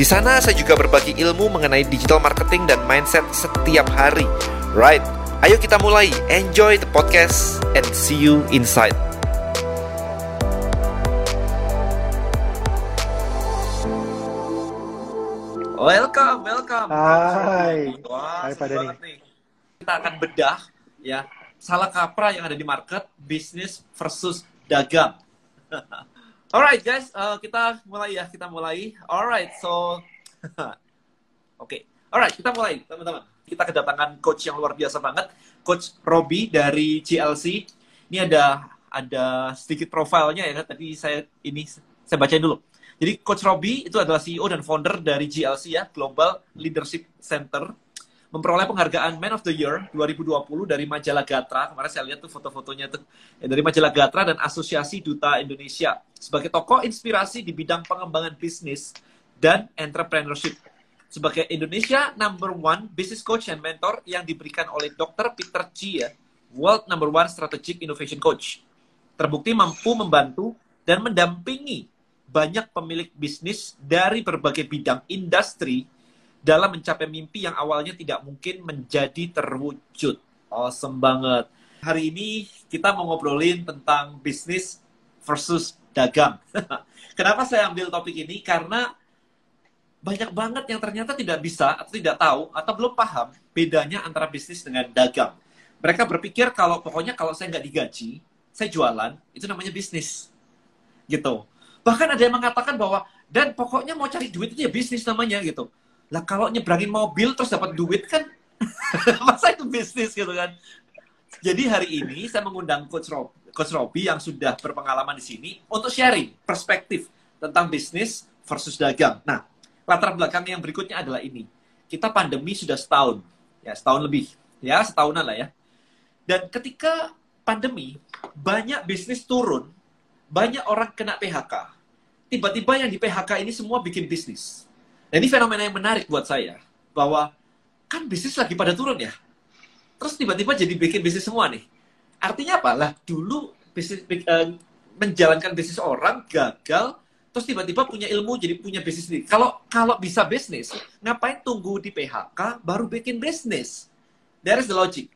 Di sana saya juga berbagi ilmu mengenai digital marketing dan mindset setiap hari. Right, ayo kita mulai. Enjoy the podcast and see you inside. Welcome, welcome. Hai. Wah, Hai, Denny. banget nih. Kita akan bedah ya salah kaprah yang ada di market bisnis versus dagang. Alright guys, eh, kita mulai ya, kita mulai. Alright, so oke, alright kita mulai teman-teman. Kita kedatangan coach yang luar biasa banget, coach Robi dari GLC. Ini ada ada sedikit profilnya ya. Tadi saya ini saya bacain dulu. Jadi Coach Robi itu adalah CEO dan founder dari GLC ya, Global Leadership Center. Memperoleh penghargaan Man of the Year 2020 dari majalah Gatra. Kemarin saya lihat tuh foto-fotonya tuh ya, dari majalah Gatra dan Asosiasi Duta Indonesia sebagai tokoh inspirasi di bidang pengembangan bisnis dan entrepreneurship. Sebagai Indonesia number one business coach and mentor yang diberikan oleh Dr. Peter G ya, World number one strategic innovation coach. Terbukti mampu membantu dan mendampingi banyak pemilik bisnis dari berbagai bidang industri dalam mencapai mimpi yang awalnya tidak mungkin menjadi terwujud. Awesome banget. Hari ini kita mau ngobrolin tentang bisnis versus dagang. Kenapa saya ambil topik ini? Karena banyak banget yang ternyata tidak bisa atau tidak tahu atau belum paham bedanya antara bisnis dengan dagang. Mereka berpikir kalau pokoknya kalau saya nggak digaji, saya jualan, itu namanya bisnis. Gitu bahkan ada yang mengatakan bahwa dan pokoknya mau cari duit itu ya bisnis namanya gitu lah kalau nyebrangin mobil terus dapat duit kan? Masa itu bisnis gitu kan? Jadi hari ini saya mengundang coach Rob coach Robi yang sudah berpengalaman di sini untuk sharing perspektif tentang bisnis versus dagang. Nah latar belakang yang berikutnya adalah ini. Kita pandemi sudah setahun. Ya setahun lebih. Ya setahunan lah ya. Dan ketika pandemi banyak bisnis turun banyak orang kena PHK. Tiba-tiba yang di PHK ini semua bikin bisnis. Nah, ini fenomena yang menarik buat saya. Bahwa kan bisnis lagi pada turun ya. Terus tiba-tiba jadi bikin bisnis semua nih. Artinya apa? Lah dulu bisnis uh, menjalankan bisnis orang gagal, terus tiba-tiba punya ilmu jadi punya bisnis sendiri. Kalau kalau bisa bisnis, ngapain tunggu di PHK baru bikin bisnis? There is the logic.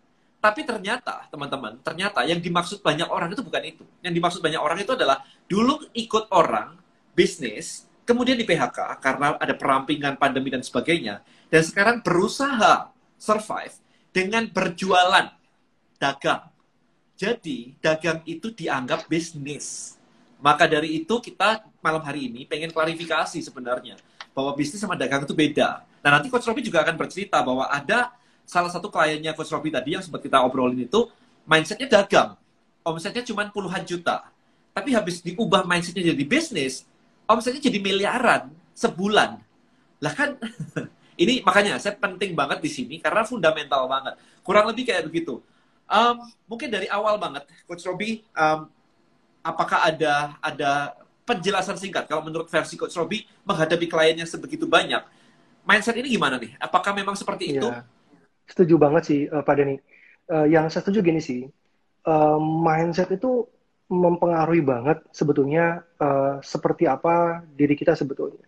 Tapi ternyata, teman-teman, ternyata yang dimaksud banyak orang itu bukan itu. Yang dimaksud banyak orang itu adalah dulu ikut orang, bisnis, kemudian di PHK karena ada perampingan pandemi dan sebagainya. Dan sekarang berusaha survive dengan berjualan, dagang. Jadi, dagang itu dianggap bisnis. Maka dari itu kita malam hari ini pengen klarifikasi sebenarnya. Bahwa bisnis sama dagang itu beda. Nah, nanti Coach Robi juga akan bercerita bahwa ada salah satu kliennya Coach Robi tadi yang sempat kita obrolin itu mindsetnya dagang. Omsetnya cuma puluhan juta. Tapi habis diubah mindsetnya jadi bisnis, omsetnya jadi miliaran sebulan. Lah kan, ini makanya saya penting banget di sini karena fundamental banget. Kurang lebih kayak begitu. Um, mungkin dari awal banget, Coach Robi, um, apakah ada ada penjelasan singkat kalau menurut versi Coach Robi menghadapi klien yang sebegitu banyak, mindset ini gimana nih? Apakah memang seperti itu? Ya, setuju banget sih uh, Pak Denny. Uh, yang saya setuju gini sih, uh, mindset itu mempengaruhi banget sebetulnya uh, seperti apa diri kita sebetulnya.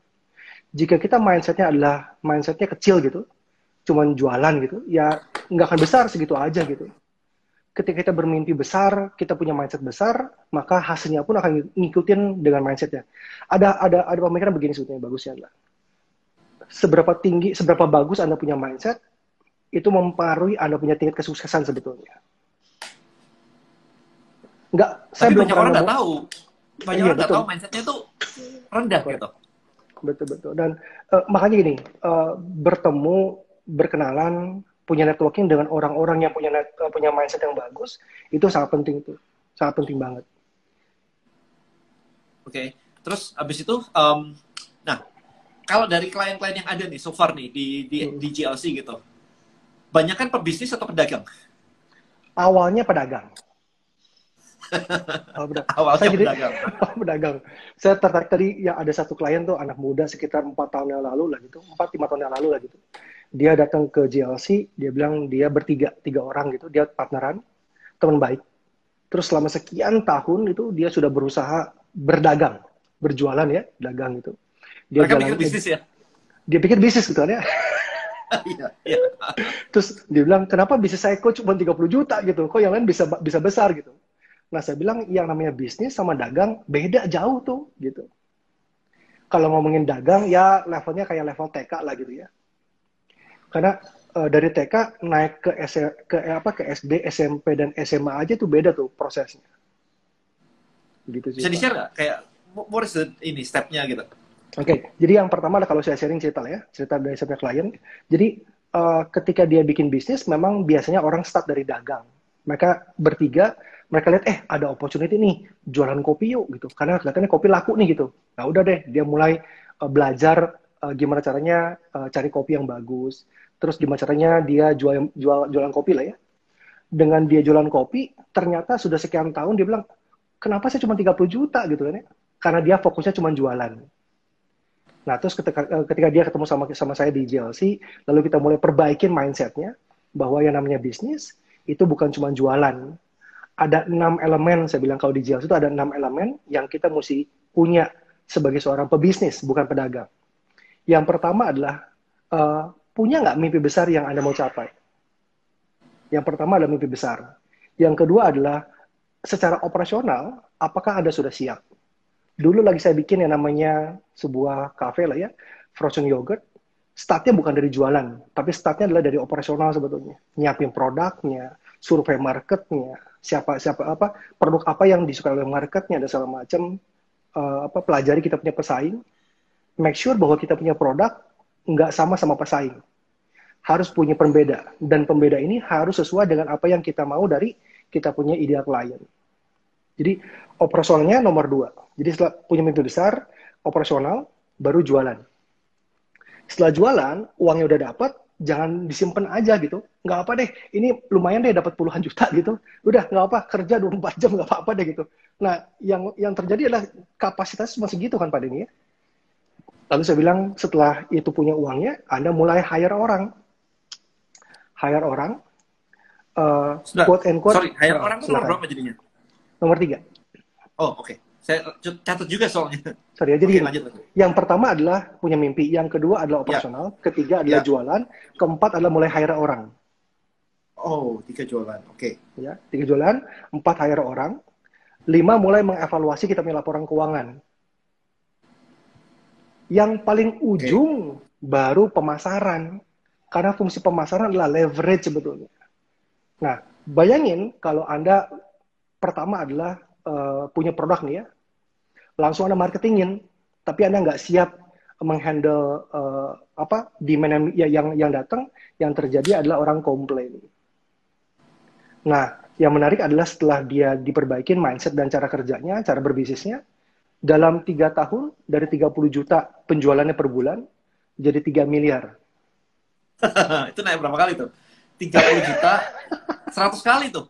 Jika kita mindsetnya adalah mindsetnya kecil gitu, cuman jualan gitu, ya nggak akan besar segitu aja gitu. Ketika kita bermimpi besar, kita punya mindset besar, maka hasilnya pun akan ngikutin dengan mindsetnya. Ada ada ada pemikiran begini sebetulnya bagusnya adalah seberapa tinggi, seberapa bagus anda punya mindset, itu mempengaruhi anda punya tingkat kesuksesan sebetulnya. Enggak, saya Tapi belum banyak orang nggak tahu. Banyak Iya, orang nggak tahu mindsetnya tuh rendah Betul. gitu. Betul betul. Dan eh, makanya gini, eh, bertemu, berkenalan, punya networking dengan orang-orang yang punya net, eh, punya mindset yang bagus, itu sangat penting itu, sangat penting banget. Oke. Terus abis itu, um, nah kalau dari klien-klien yang ada nih so far nih di di, Hmm. di GLC gitu, banyak kan pebisnis atau pedagang? Awalnya pedagang. Awalnya Saya jadi- pedagang. pedagang. Saya tertarik tadi ya ada satu klien tuh anak muda sekitar empat tahun yang lalu lah gitu, empat lima tahun yang lalu lah gitu. Dia datang ke GLC, dia bilang dia bertiga, tiga orang gitu, dia partneran, teman baik. Terus selama sekian tahun itu dia sudah berusaha berdagang, berjualan ya, dagang gitu. Dia Mereka jalan- bikin bisnis ya? Dia pikir bisnis gitu kan ya. Iya, iya. Terus dia bilang, kenapa bisnis saya kok cuma 30 juta gitu? Kok yang lain bisa bisa besar gitu? Nah, saya bilang yang namanya bisnis sama dagang beda jauh tuh gitu. Kalau ngomongin dagang ya levelnya kayak level TK lah gitu ya. Karena eh, dari TK naik ke S- ke eh, apa ke SD, SMP dan SMA aja tuh beda tuh prosesnya. Gitu sih. Bisa di-share nggak? Kayak, what is the, ini, step-nya gitu? Oke, jadi yang pertama adalah kalau saya sharing cerita lah ya, cerita dari saya punya klien. Jadi eh, ketika dia bikin bisnis, memang biasanya orang start dari dagang. Mereka bertiga, mereka lihat eh ada opportunity nih, jualan kopi yuk gitu. Karena kelihatannya kopi laku nih gitu. Nah udah deh, dia mulai eh, belajar eh, gimana caranya eh, cari kopi yang bagus. Terus gimana caranya dia jual, jual jualan kopi lah ya. Dengan dia jualan kopi, ternyata sudah sekian tahun dia bilang, kenapa saya cuma 30 juta gitu kan ya? Karena dia fokusnya cuma jualan. Nah, terus ketika, ketika dia ketemu sama sama saya di JLC, lalu kita mulai perbaikin mindsetnya bahwa yang namanya bisnis itu bukan cuma jualan. Ada enam elemen, saya bilang kalau di JLC itu ada enam elemen yang kita mesti punya sebagai seorang pebisnis, bukan pedagang. Yang pertama adalah eh, punya nggak mimpi besar yang Anda mau capai? Yang pertama adalah mimpi besar. Yang kedua adalah secara operasional, apakah Anda sudah siap? Dulu lagi saya bikin yang namanya sebuah cafe lah ya, frozen yogurt. Startnya bukan dari jualan, tapi startnya adalah dari operasional sebetulnya. Nyiapin produknya, survei marketnya, siapa siapa apa produk apa yang disukai oleh marketnya dan segala macam. eh, apa pelajari kita punya pesaing, make sure bahwa kita punya produk nggak sama sama pesaing. Harus punya pembeda dan pembeda ini harus sesuai dengan apa yang kita mau dari kita punya ideal klien. Jadi operasionalnya nomor dua. Jadi setelah punya mimpi besar, operasional, baru jualan. Setelah jualan, uangnya udah dapat, jangan disimpan aja gitu. Nggak apa deh, ini lumayan deh dapat puluhan juta gitu. Udah, nggak apa, kerja 24 jam nggak apa-apa deh gitu. Nah, yang yang terjadi adalah kapasitas cuma segitu kan Pak Denny ya. Lalu saya bilang, setelah itu punya uangnya, Anda mulai hire orang. Hire orang, Sudah. quote and quote. Sorry, hire orang itu nomor berapa jadinya? Nomor tiga. Oh, oke. Saya catat juga soalnya. Sorry ya, jadi Oke, lanjut. Yang pertama adalah punya mimpi, yang kedua adalah operasional, ketiga adalah Ya. jualan, keempat adalah mulai hire orang. Oh, tiga jualan. Oke. Ya, tiga jualan, empat hire orang, lima mulai mengevaluasi kita punya laporan keuangan. Yang paling ujung baru pemasaran, karena fungsi pemasaran adalah leverage sebetulnya. Nah, bayangin kalau anda pertama adalah eh, punya produk nih ya, langsung anda marketingin, tapi anda nggak siap menghandle eh, apa demand yang ya, yang yang datang, yang terjadi adalah orang komplain. Nah, yang menarik adalah setelah dia diperbaikin mindset dan cara kerjanya, cara berbisnisnya, dalam tiga tahun dari 30 juta penjualannya per bulan jadi 3 miliar. itu naik berapa kali tuh? 30 juta, 100 kali tuh.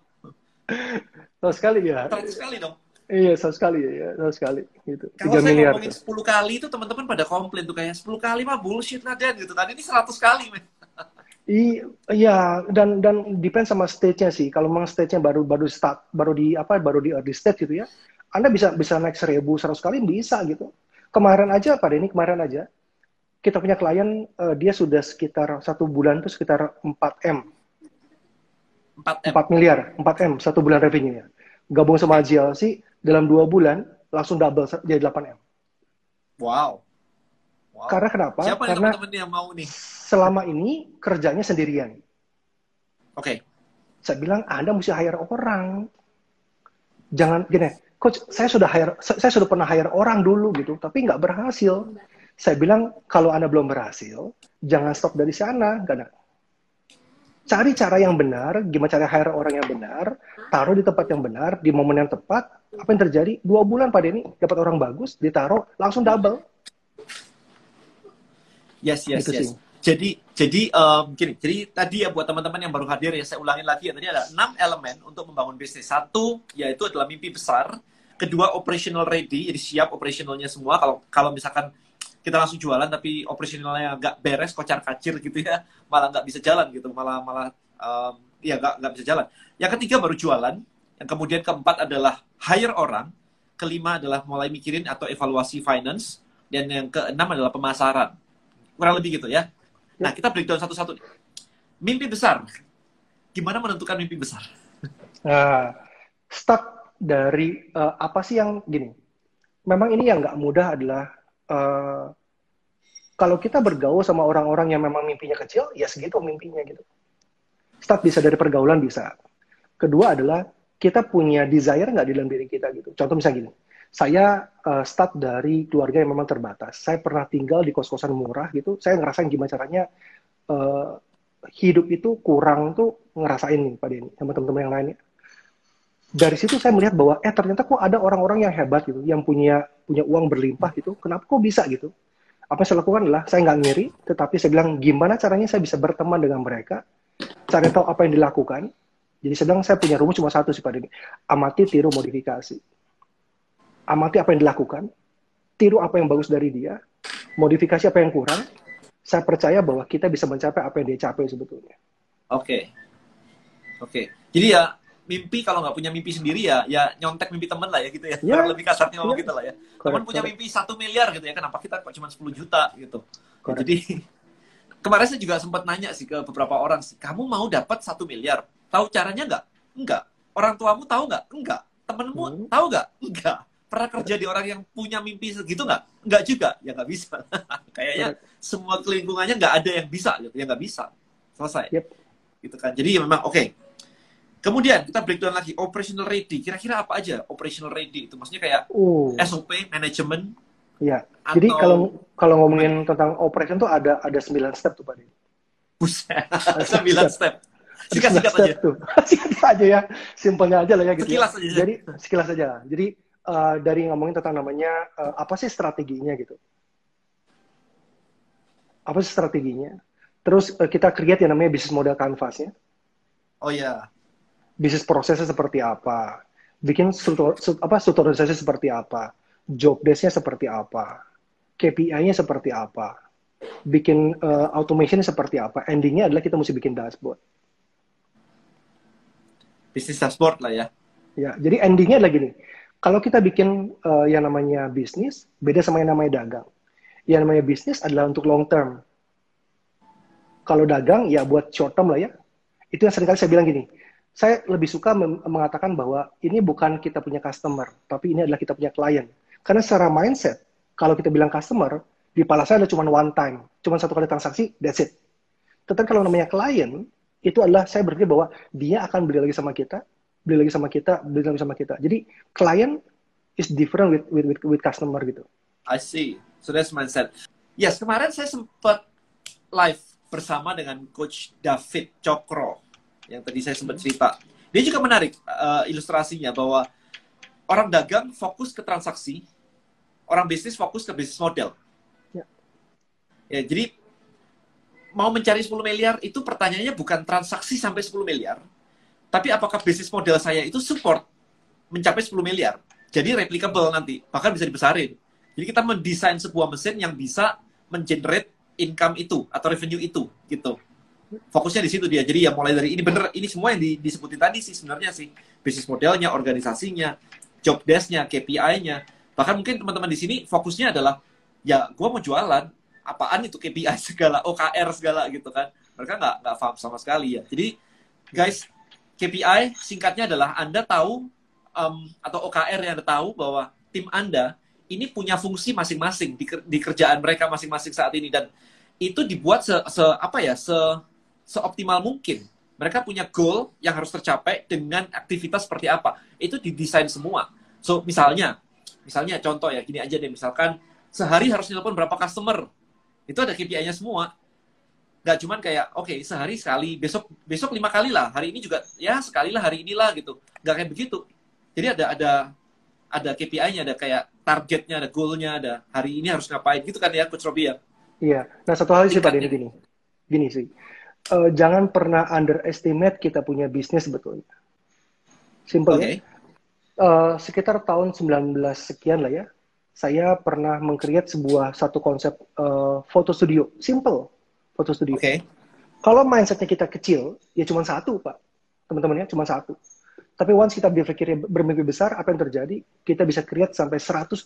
Tahu sekali ya? 100 kali dong. Iya, tahu sekali ya, tahu sekali gitu. Kalau 3 saya miliar. ngomongin tuh. 10 kali itu teman-teman pada komplain tuh kayak 10 kali mah bullshit lah Dan gitu kan. Ini 100 kali, men. I- Iya, dan dan depend sama stage-nya sih. Kalau memang stage-nya baru baru start, baru di apa, baru di early stage gitu ya. Anda bisa bisa naik 1000, 100 kali bisa gitu. Kemarin aja Pak Denny, kemarin aja kita punya klien eh, dia sudah sekitar satu bulan tuh sekitar 4 m 4 M. 4 miliar, 4 m satu bulan revenue-nya. Gabung sama GLC dalam dua bulan langsung double jadi 8 m. Wow. wow. Karena kenapa? Siapa nih Karena teman-teman yang mau nih? selama ini kerjanya sendirian. Oke. saya bilang Anda mesti hire orang. Jangan gini, coach, saya sudah hire, saya sudah pernah hire orang dulu gitu, tapi nggak berhasil. Saya bilang kalau Anda belum berhasil, jangan stop dari sana, karena cari cara yang benar, gimana cara hire orang yang benar, taruh di tempat yang benar, di momen yang tepat. Apa yang terjadi? Dua bulan Pak Denny dapat orang bagus, ditaruh langsung double. Yes, yes, Gitu yes. sih. Jadi, jadi um, gini, jadi tadi ya buat teman-teman yang baru hadir ya saya ulangi lagi ya tadi ada enam elemen untuk membangun bisnis. Satu yaitu adalah mimpi besar. Kedua operational ready, jadi siap operationalnya semua. Kalau kalau misalkan kita langsung jualan tapi operationalnya nggak beres, kocar kacir gitu ya, malah nggak bisa jalan gitu, malah malah um, ya nggak nggak bisa jalan. Yang ketiga baru jualan. Yang kemudian keempat adalah hire orang. Kelima adalah mulai mikirin atau evaluasi finance. Dan yang keenam adalah pemasaran. Kurang lebih gitu ya. Nah, kita breakdown satu-satu. Mimpi besar. Gimana menentukan mimpi besar? Nah, start dari eh, apa sih yang gini? Memang ini yang nggak mudah adalah eh, kalau kita bergaul sama orang-orang yang memang mimpinya kecil, ya segitu mimpinya gitu. Start bisa dari pergaulan bisa. Kedua adalah kita punya desire nggak di dalam diri kita gitu. Contoh misalnya gini, saya eh, start dari keluarga yang memang terbatas. Saya pernah tinggal di kos-kosan murah gitu. Saya ngerasain gimana caranya eh, hidup itu kurang tuh ngerasain nih Pak Denny sama teman-teman yang lainnya. Dari situ saya melihat bahwa eh ternyata kok ada orang-orang yang hebat gitu, yang punya punya uang berlimpah gitu. Kenapa kok bisa gitu? Apa yang saya lakukan adalah saya nggak ngiri, tetapi saya bilang gimana caranya saya bisa berteman dengan mereka, cari tahu apa yang dilakukan. Jadi bilang saya punya rumus cuma satu sih Pak Denny, amati, tiru, modifikasi. Amati apa yang dilakukan, tiru apa yang bagus dari dia, modifikasi apa yang kurang. Saya percaya bahwa kita bisa mencapai apa yang dia capai sebetulnya. Oke. Oke. Jadi ya mimpi kalau nggak punya mimpi sendiri ya ya nyontek mimpi temen lah ya gitu ya. Kurang lebih kasarnya ngomong Ya. gitu lah ya. Correct, punya correct. mimpi satu miliar gitu ya. Kenapa kita kok cuma 10 juta gitu. Ya, Correct. jadi kemarin saya juga sempat nanya sih ke beberapa orang sih. Kamu mau dapat satu miliar? Tahu caranya nggak? Enggak. Orang tuamu tahu nggak? Enggak. Temenmu Hmm. tahu nggak? Enggak. Pernah kerja di orang yang punya mimpi segitu nggak? Enggak juga. Ya nggak bisa. Kayaknya semua lingkungannya nggak ada yang bisa gitu. Ya nggak bisa. Selesai. Yep. Gitu kan. Jadi ya memang oke. Kemudian kita breakdown lagi operational ready. Kira-kira apa aja operational ready itu? Maksudnya kayak Oh, SOP, manajemen, ya. atau Jadi kalau kalau ngomongin tentang operation tuh ada ada 9 step tuh Pak Denny. buset, Ada sembilan step. Singkat-singkat Step aja. tuh. Singkat aja ya, simpelnya aja lah ya gitu. ya. Sekilas aja. Jadi sekilas aja. Jadi eh, dari ngomongin tentang namanya eh, apa sih strateginya gitu. Apa sih strateginya? Terus eh, kita create yang namanya bisnis model canvas-nya. Oh ya. Bisnis prosesnya seperti apa? Bikin struktur, stru- apa strukturisasi seperti apa? Job desk-nya seperti apa? KPI-nya seperti apa? Bikin eh, automation seperti apa? Endingnya adalah kita mesti bikin dashboard. Bisnis dashboard lah ya. Ya, jadi endingnya adalah gini. Kalau kita bikin eh, yang namanya bisnis, beda sama yang namanya dagang. Yang namanya bisnis adalah untuk long term. Kalau dagang, ya buat short term lah ya. Itu yang sering kali saya bilang gini. Saya lebih suka mengatakan bahwa ini bukan kita punya customer, tapi ini adalah kita punya klien. Karena secara mindset, kalau kita bilang customer, di kepala saya ada cuma one time, cuma satu kali transaksi, that's it. Tetapi kalau namanya klien, itu adalah saya berpikir bahwa dia akan beli lagi sama kita, beli lagi sama kita, beli lagi sama kita. Jadi klien is different with with with, with customer gitu. I see. So that's mindset. Yes, kemarin saya sempat live bersama dengan Coach David Cokro yang tadi saya sempat cerita. Dia juga menarik uh, ilustrasinya bahwa orang dagang fokus ke transaksi, orang bisnis fokus ke bisnis model. Ya. Ya, jadi mau mencari 10 miliar itu pertanyaannya bukan transaksi sampai 10 miliar, tapi apakah bisnis model saya itu support mencapai 10 miliar. Jadi replicable nanti, bahkan bisa dibesarin. Jadi kita mendesain sebuah mesin yang bisa mengenerate income itu atau revenue itu gitu. Fokusnya di situ dia. Jadi ya mulai dari ini bener ini semua yang di- disebutin tadi sih sebenarnya sih bisnis modelnya, organisasinya, job desk-nya, KPI-nya. Bahkan mungkin teman-teman di sini fokusnya adalah ya gua mau jualan, apaan itu KPI segala, OKR segala gitu kan. Mereka nggak nggak paham sama sekali ya. Jadi guys, KPI singkatnya adalah Anda tahu em, atau OKR yang Anda tahu bahwa tim Anda ini punya fungsi masing-masing di, di kerjaan mereka masing-masing saat ini dan itu dibuat se, se- apa ya se seoptimal mungkin. Mereka punya goal yang harus tercapai dengan aktivitas seperti apa. Itu didesain semua. So misalnya, misalnya contoh ya gini aja deh, misalkan sehari harus nelpon berapa customer. Itu ada KPI-nya semua. Nggak cuman kayak, oke sehari sekali, besok besok lima kali lah. Hari ini juga ya sekali lah hari inilah gitu. Nggak kayak begitu. Jadi ada ada ada KPI-nya, ada kayak targetnya, ada goal-nya, ada hari ini harus ngapain gitu kan ya, Coach Robi ya. Iya. Nah satu hal sih Pak Denny gini, gini sih, uh, jangan pernah underestimate kita punya bisnis sebetulnya. Simple okay. ya. Uh, sekitar tahun 19 sekian lah ya, saya pernah mengcreate sebuah satu konsep uh, foto studio, simple foto studio. Okay. Kalau mindsetnya kita kecil, ya cuma satu pak, teman-teman ya, cuma satu. Tapi once kita berpikir bermimpi besar, apa yang terjadi? Kita bisa create sampai 130,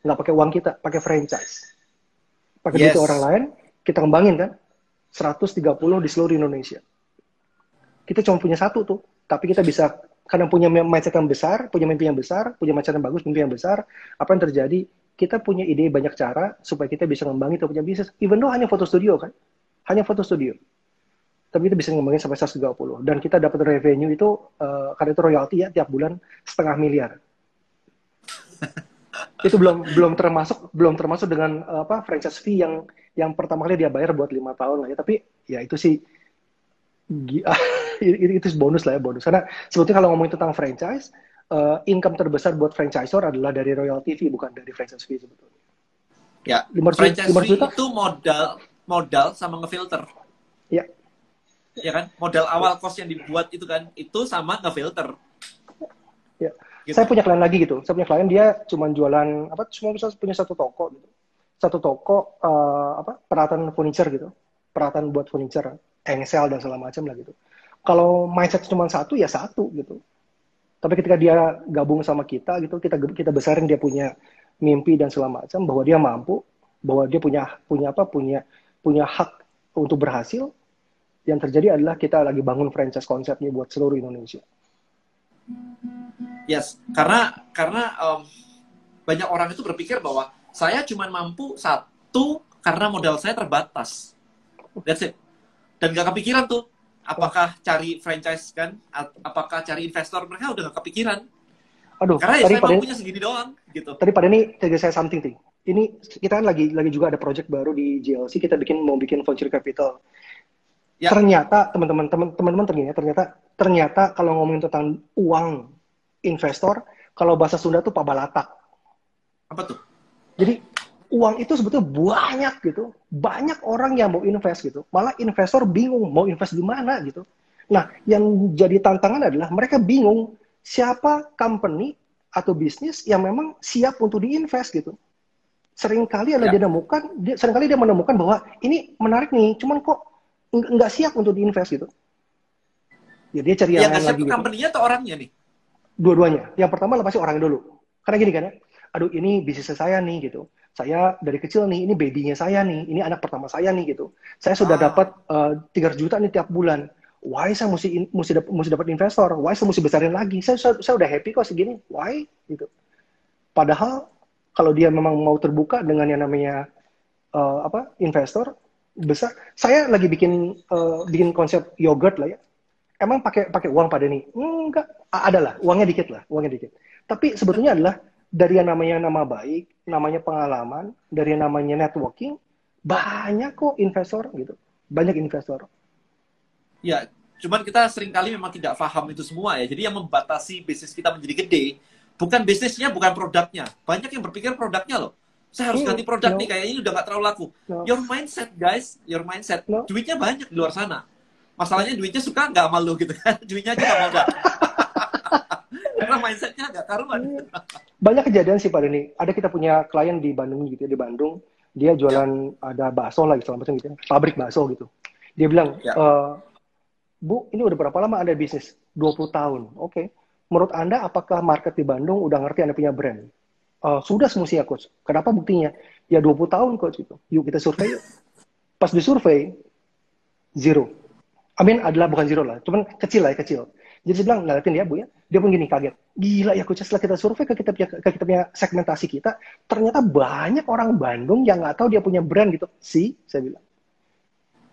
nggak pakai uang kita, pakai franchise. Pakai yes. duit orang lain, kita kembangin kan? 130 di seluruh Indonesia. Kita cuma punya satu tuh, tapi kita bisa karena punya mindset yang besar, punya mimpi yang besar, punya mindset yang bagus, mimpi yang besar, apa yang terjadi? Kita punya ide banyak cara supaya kita bisa ngembangin itu punya bisnis. Even though hanya foto studio kan, hanya foto studio. Tapi kita bisa ngembangin sampai 130 dan kita dapat revenue itu uh, karena itu royalti ya tiap bulan setengah miliar. Itu belum belum termasuk belum termasuk dengan uh, apa franchise fee yang yang pertama kali dia bayar buat lima tahun lah ya. Tapi ya itu sih itu, itu bonus lah ya bonus. Karena sebetulnya kalau ngomongin tentang franchise uh, income terbesar buat franchisor adalah dari royalty fee bukan dari franchise fee sebetulnya. Ya 500, franchise 500 fee itu modal modal sama ngefilter. Ya. Ya kan? Modal awal kos yang dibuat itu kan itu sama ngefilter. Ya. Gitu. saya punya klien lagi gitu. Saya punya klien dia cuma jualan apa cuma bisa punya satu toko gitu. Satu toko uh, apa peralatan furniture gitu peralatan buat furniture engsel dan segala macam lah gitu kalau mindset cuma satu ya satu gitu tapi ketika dia gabung sama kita gitu kita kita besarin dia punya mimpi dan segala macam bahwa dia mampu bahwa dia punya punya apa punya punya hak untuk berhasil yang terjadi adalah kita lagi bangun franchise konsepnya buat seluruh Indonesia. Yes, karena karena um, banyak orang itu berpikir bahwa saya cuma mampu satu karena modal saya terbatas. That's it. Dan gak kepikiran tuh, apakah cari franchise kan, apakah cari investor mereka udah gak kepikiran. Aduh, karena ya saya mampunya segini doang gitu. Tadi pada ini tadi saya something thing. Ini kita kan lagi lagi juga ada project baru di JLC kita bikin mau bikin venture capital Ya. Ternyata teman-teman teman-teman ternyata ternyata ternyata kalau ngomongin tentang uang investor, kalau bahasa Sunda tuh pabalatak. Apa tuh? Jadi uang itu sebetulnya banyak gitu. Banyak orang yang mau invest gitu. Malah investor bingung mau invest di mana gitu. Nah, yang jadi tantangan adalah mereka bingung siapa company atau bisnis yang memang siap untuk diinvest gitu. Seringkali ada ya. dia menemukan, dia, sering kali dia menemukan bahwa ini menarik nih, cuman kok nggak siap untuk diinvest gitu. Ya dia cari yang, yang lain lagi. Gitu. company-nya atau orangnya nih? Dua-duanya. Yang pertama lah pasti orangnya dulu. Karena gini kan ya, aduh ini bisnis saya nih gitu. Saya dari kecil nih, ini babynya saya nih, ini anak pertama saya nih gitu. Saya sudah ah. dapat uh, eh, 3 juta nih tiap bulan. Why saya mesti mesti dapat mesti dapat investor? Why saya mesti besarin lagi? Saya, saya saya udah happy kok segini. Why gitu. Padahal kalau dia memang mau terbuka dengan yang namanya uh, apa investor, besar. Saya lagi bikin uh, bikin konsep yogurt lah ya. Emang pakai pakai uang pada nih? Enggak, ada lah, uangnya dikit lah, uangnya dikit. Tapi sebetulnya adalah dari yang namanya nama baik, namanya pengalaman, dari yang namanya networking, banyak kok investor gitu, banyak investor. Ya, cuman kita sering kali memang tidak paham itu semua ya. Jadi yang membatasi bisnis kita menjadi gede, bukan bisnisnya, bukan produknya. Banyak yang berpikir produknya loh saya harus ganti produk no. nih kayaknya ini udah gak terlalu laku. No. Your mindset guys, your mindset. No. Duitnya banyak di luar sana. Masalahnya duitnya suka nggak malu gitu kan. Duitnya aja nggak modal. Karena mindsetnya nggak karuan. Iya. banyak kejadian sih Pak Denny. Ada kita punya klien di Bandung gitu ya, di Bandung. Dia jualan ya. ada bakso lagi segala macam gitu ya. Pabrik bakso gitu. Dia bilang, ya. e, Bu, ini udah berapa lama Anda bisnis? 20 tahun. Oke. Okay. Menurut Anda apakah market di Bandung udah ngerti Anda punya brand? uh, sudah semestinya coach. Kenapa buktinya? Ya 20 tahun coach itu. Yuk kita survei yuk. Pas disurvei, zero. Amin adalah bukan zero lah, cuman kecil lah ya, kecil. Jadi saya bilang, ngeliatin dia bu ya, dia pun gini kaget. Gila ya coach, setelah kita survei ke kita punya, ke kita punya segmentasi kita, ternyata banyak orang Bandung yang nggak tahu dia punya brand gitu. Si, saya bilang.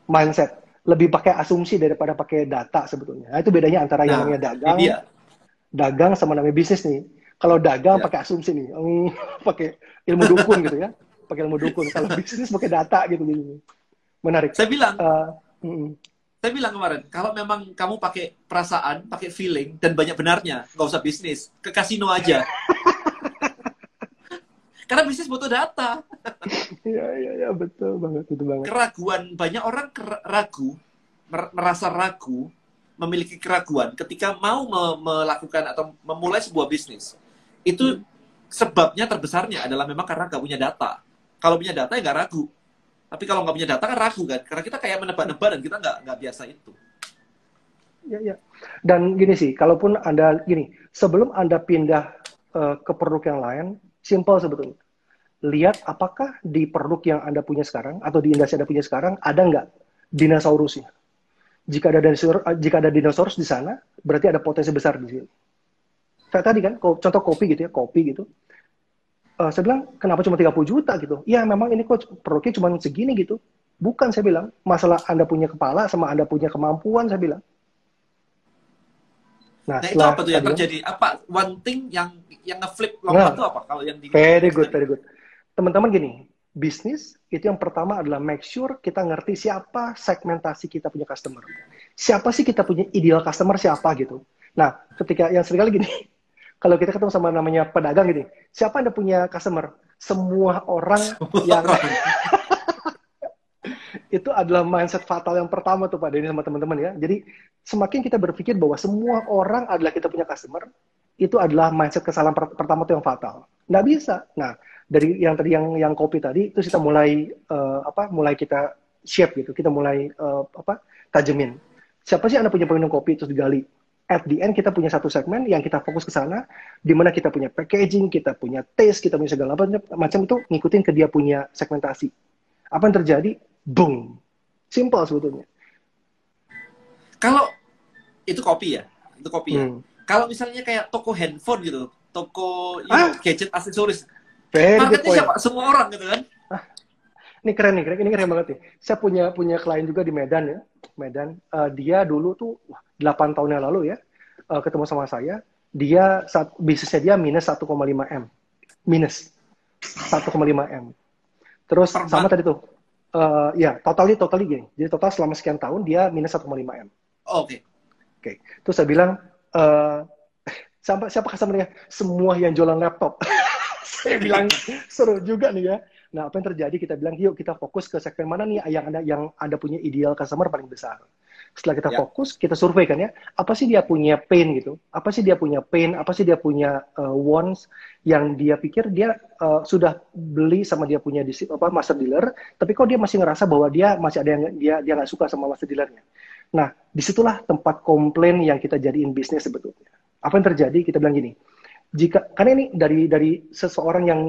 Mindset. Lebih pakai asumsi daripada pakai data sebetulnya. Nah, itu bedanya antara nah, yang namanya dagang, dagang sama namanya bisnis nih kalau dagang ya. pakai asumsi nih, um, pakai ilmu dukun gitu ya, pakai ilmu dukun. Kalau bisnis pakai data gitu, gitu. Menarik. Saya bilang, uh, mm -mm. Saya bilang kemarin, kalau memang kamu pakai perasaan, pakai feeling dan banyak benarnya, nggak usah bisnis, ke kasino aja. Karena bisnis butuh data. Iya, iya, iya, betul banget, betul banget. Keraguan, banyak orang ragu, merasa ragu, memiliki keraguan ketika mau me melakukan atau memulai sebuah bisnis. Itu sebabnya terbesarnya adalah memang karena nggak punya data. Kalau punya data ya nggak ragu. Tapi kalau nggak punya data kan ragu kan, karena kita kayak menebak-nebak dan kita nggak nggak biasa itu. Ya, ya. Dan gini sih, kalaupun anda gini, sebelum anda pindah uh, ke produk yang lain, simple sebetulnya lihat apakah di produk yang Anda punya sekarang atau di industri Anda punya sekarang ada nggak dinosaurusnya. Jika ada dinosaurus, eh, jika ada dinosaurus di sana, berarti ada potensi besar di sini. Kayak tadi kan, contoh kopi gitu ya, kopi gitu. Uh, saya bilang, kenapa cuma 30 juta gitu? Ya memang ini kok produknya cuma segini gitu. Bukan saya bilang, masalah Anda punya kepala sama Anda punya kemampuan saya bilang. Nah, nah itu apa tuh yang terjadi? Apa one thing yang yang ngeflip lompat nah, itu apa? Kalau yang di Very good, very good teman-teman gini, bisnis itu yang pertama adalah make sure kita ngerti siapa segmentasi kita punya customer. Siapa sih kita punya ideal customer siapa gitu. Nah, ketika yang sering kali gini, kalau kita ketemu sama namanya pedagang gini, siapa yang punya customer? Semua orang Semua yang itu adalah mindset fatal yang pertama tuh Pak Denny sama teman-teman ya. Jadi semakin kita berpikir bahwa semua orang adalah kita punya customer, itu adalah mindset kesalahan per pertama tuh yang fatal. Nggak bisa. Nah, dari yang tadi yang yang kopi tadi itu kita mulai uh, apa mulai kita shape gitu kita mulai uh, apa tajemin siapa sih anda punya peminum kopi terus digali at the end kita punya satu segmen yang kita fokus ke sana di mana kita punya packaging kita punya taste kita punya segala macam macam itu ngikutin ke dia punya segmentasi. Apa yang terjadi? Boom. Simple sebetulnya. Kalau itu kopi ya? Itu kopi ya? Hmm. kalau misalnya kayak toko handphone gitu toko you know, gadget aksesoris. Very Marketnya siapa? Semua orang gitu kan? Ah, ini keren nih, keren, ini keren banget nih. Saya punya punya klien juga di Medan ya, Medan. Uh, dia dulu tuh wah, 8 tahun yang lalu ya, uh, ketemu sama saya. Dia saat bisnisnya dia minus 1,5 m, minus 1,5 m. Terus sama tadi tuh, uh, ya totally totally gini. Jadi total selama sekian tahun dia minus 1,5 m. Oh, Oke. Okay. Oke. Okay. Terus saya bilang, uh, siapa siapa customernya? Semua yang jualan laptop. saya bilang seru juga nih ya. Nah, apa yang terjadi? Kita bilang, yuk kita fokus ke segmen mana nih yang ada yang anda punya ideal customer paling besar. Setelah kita ya. fokus, kita survei kan ya, apa sih dia punya pain gitu? Apa sih dia punya pain? Apa sih dia punya uh, wants yang dia pikir dia uh, sudah beli sama dia punya di apa master dealer, tapi kok dia masih ngerasa bahwa dia masih ada yang dia dia nggak suka sama master dealernya. Nah, di situlah tempat komplain yang kita jadiin bisnis sebetulnya. Apa yang terjadi? Kita bilang gini, jika karena ini dari dari seseorang yang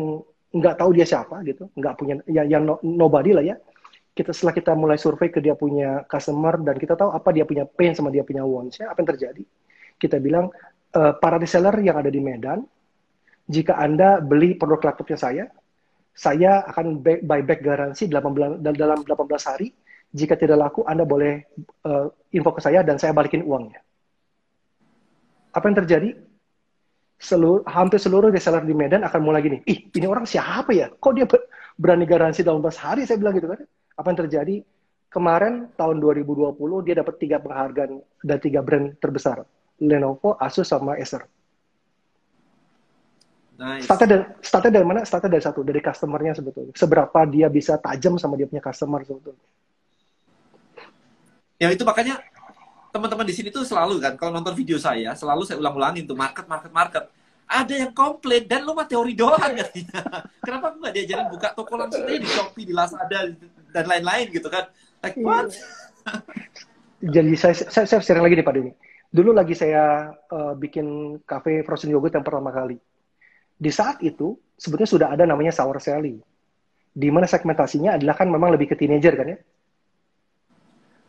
nggak tahu dia siapa gitu, nggak punya ya, yang no, nobody lah ya. Kita setelah kita mulai survei ke dia punya customer dan kita tahu apa dia punya pain sama dia punya wants ya, apa yang terjadi? Kita bilang uh, para reseller yang ada di Medan, jika Anda beli produk laptopnya saya, saya akan back, buyback garansi 18, dalam 18 hari. Jika tidak laku, Anda boleh uh, info ke saya dan saya balikin uangnya. Apa yang terjadi? Seluruh, hampir seluruh reseller di Medan akan mulai gini, ih ini orang siapa ya? Kok dia berani garansi dalam 18 hari? Saya bilang gitu kan. Apa yang terjadi? Kemarin tahun 2020 dia dapat tiga penghargaan dan tiga brand terbesar. Lenovo, Asus, sama Acer. Nice. Startnya dari, startnya dari mana? Startnya dari satu, dari customernya sebetulnya. Seberapa dia bisa tajam sama dia punya customer sebetulnya. Ya itu makanya teman-teman di sini tuh selalu kan kalau nonton video saya selalu saya ulang-ulangin tuh market market market ada yang komplain dan lu mah teori doang katanya. Kenapa aku nggak diajarin buka toko langsung aja di Shopee, di Lazada dan lain-lain gitu kan? Like iya. what? Jadi saya, saya, saya sharing lagi nih Pak Denny. Dulu lagi saya uh, bikin cafe frozen yogurt yang pertama kali. Di saat itu sebetulnya sudah ada namanya sour sally. Di mana segmentasinya adalah kan memang lebih ke teenager kan ya.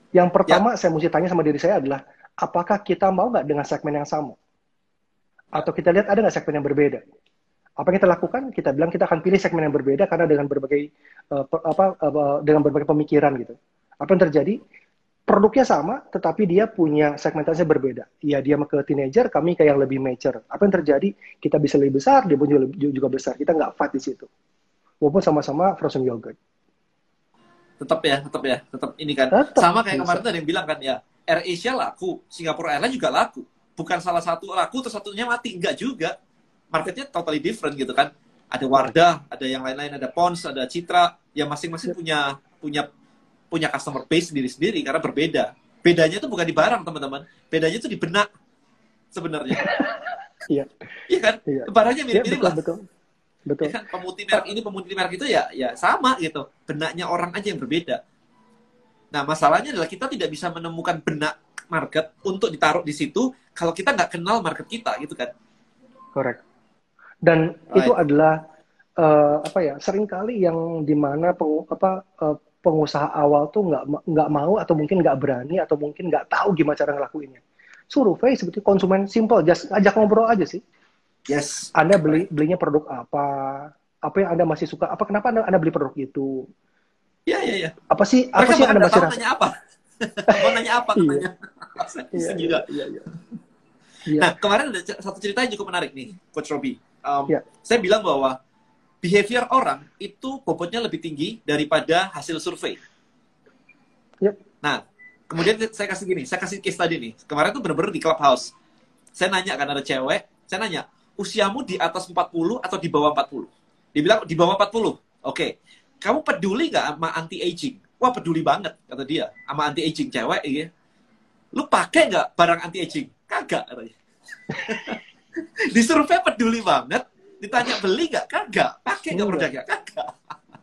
Yang pertama ya. saya mesti tanya sama diri saya adalah, apakah kita mau nggak dengan segmen yang sama? Atau kita lihat ada nggak segmen yang berbeda? Apa yang kita lakukan? Kita bilang kita akan pilih segmen yang berbeda karena dengan berbagai uh, apa uh, dengan berbagai pemikiran gitu. Apa yang terjadi? Produknya sama, tetapi dia punya segmentasi berbeda. Ya dia ke teenager, kami kayak yang lebih mature. Apa yang terjadi? Kita bisa lebih besar, dia pun juga, juga besar. Kita nggak fight di situ. Walaupun sama-sama frozen yogurt tetap ya tetap ya tetap ini kan tetap. sama kayak kemarin tadi yang bilang kan ya Air Asia laku Singapore Airlines juga laku bukan salah satu laku terus satunya mati enggak juga marketnya totally different gitu kan ada Wardah, ada yang lain-lain, ada Pons, ada Citra, yang masing-masing punya punya punya customer base sendiri-sendiri karena berbeda. Bedanya itu bukan di barang, teman-teman. Bedanya itu di benak sebenarnya. Iya. Iya kan? Iya. Barangnya Iya, mirip-mirip betul, lah. betul. Betul. Ya kan? Pemutih merek ini, pemutih merek itu ya ya sama gitu. Benaknya orang aja yang berbeda. Nah, masalahnya adalah kita tidak bisa menemukan benak market untuk ditaruh di situ kalau kita nggak kenal market kita gitu kan. Correct. Dan Right. itu adalah eh, apa ya? Seringkali yang di mana peng, apa eh, pengusaha awal tuh nggak nggak mau atau mungkin nggak berani atau mungkin nggak tahu gimana cara ngelakuinnya. Survei seperti konsumen simple, just ajak ngobrol aja sih. Yes. Anda beli belinya produk apa? Apa yang Anda masih suka? Apa kenapa Anda, anda beli produk itu? Iya, iya, iya. Apa sih apa Mereka sih yang bahkan Anda masih rasa? nanya apa. Mau nanya apa Iya. katanya. Saya Iya, iya, juga. iya, iya. Iya. Nah, kemarin ada satu cerita yang cukup menarik nih, Coach Robi. Um, Ya. Saya bilang bahwa behavior orang itu bobotnya lebih tinggi daripada hasil survei. Yep. Nah, kemudian saya kasih gini, saya kasih case tadi nih. Kemarin tuh bener-bener di clubhouse. Saya nanya kan ada cewek, saya nanya, usiamu di atas 40 atau di bawah 40? Dia bilang di bawah 40. Oke. Kamu peduli nggak sama anti aging? Wah peduli banget kata dia sama anti aging cewek iya. Lu pakai nggak barang anti aging? Kagak katanya. di survei peduli banget, ditanya beli nggak? Kagak. Pakai nggak Enggak. produknya? Kagak.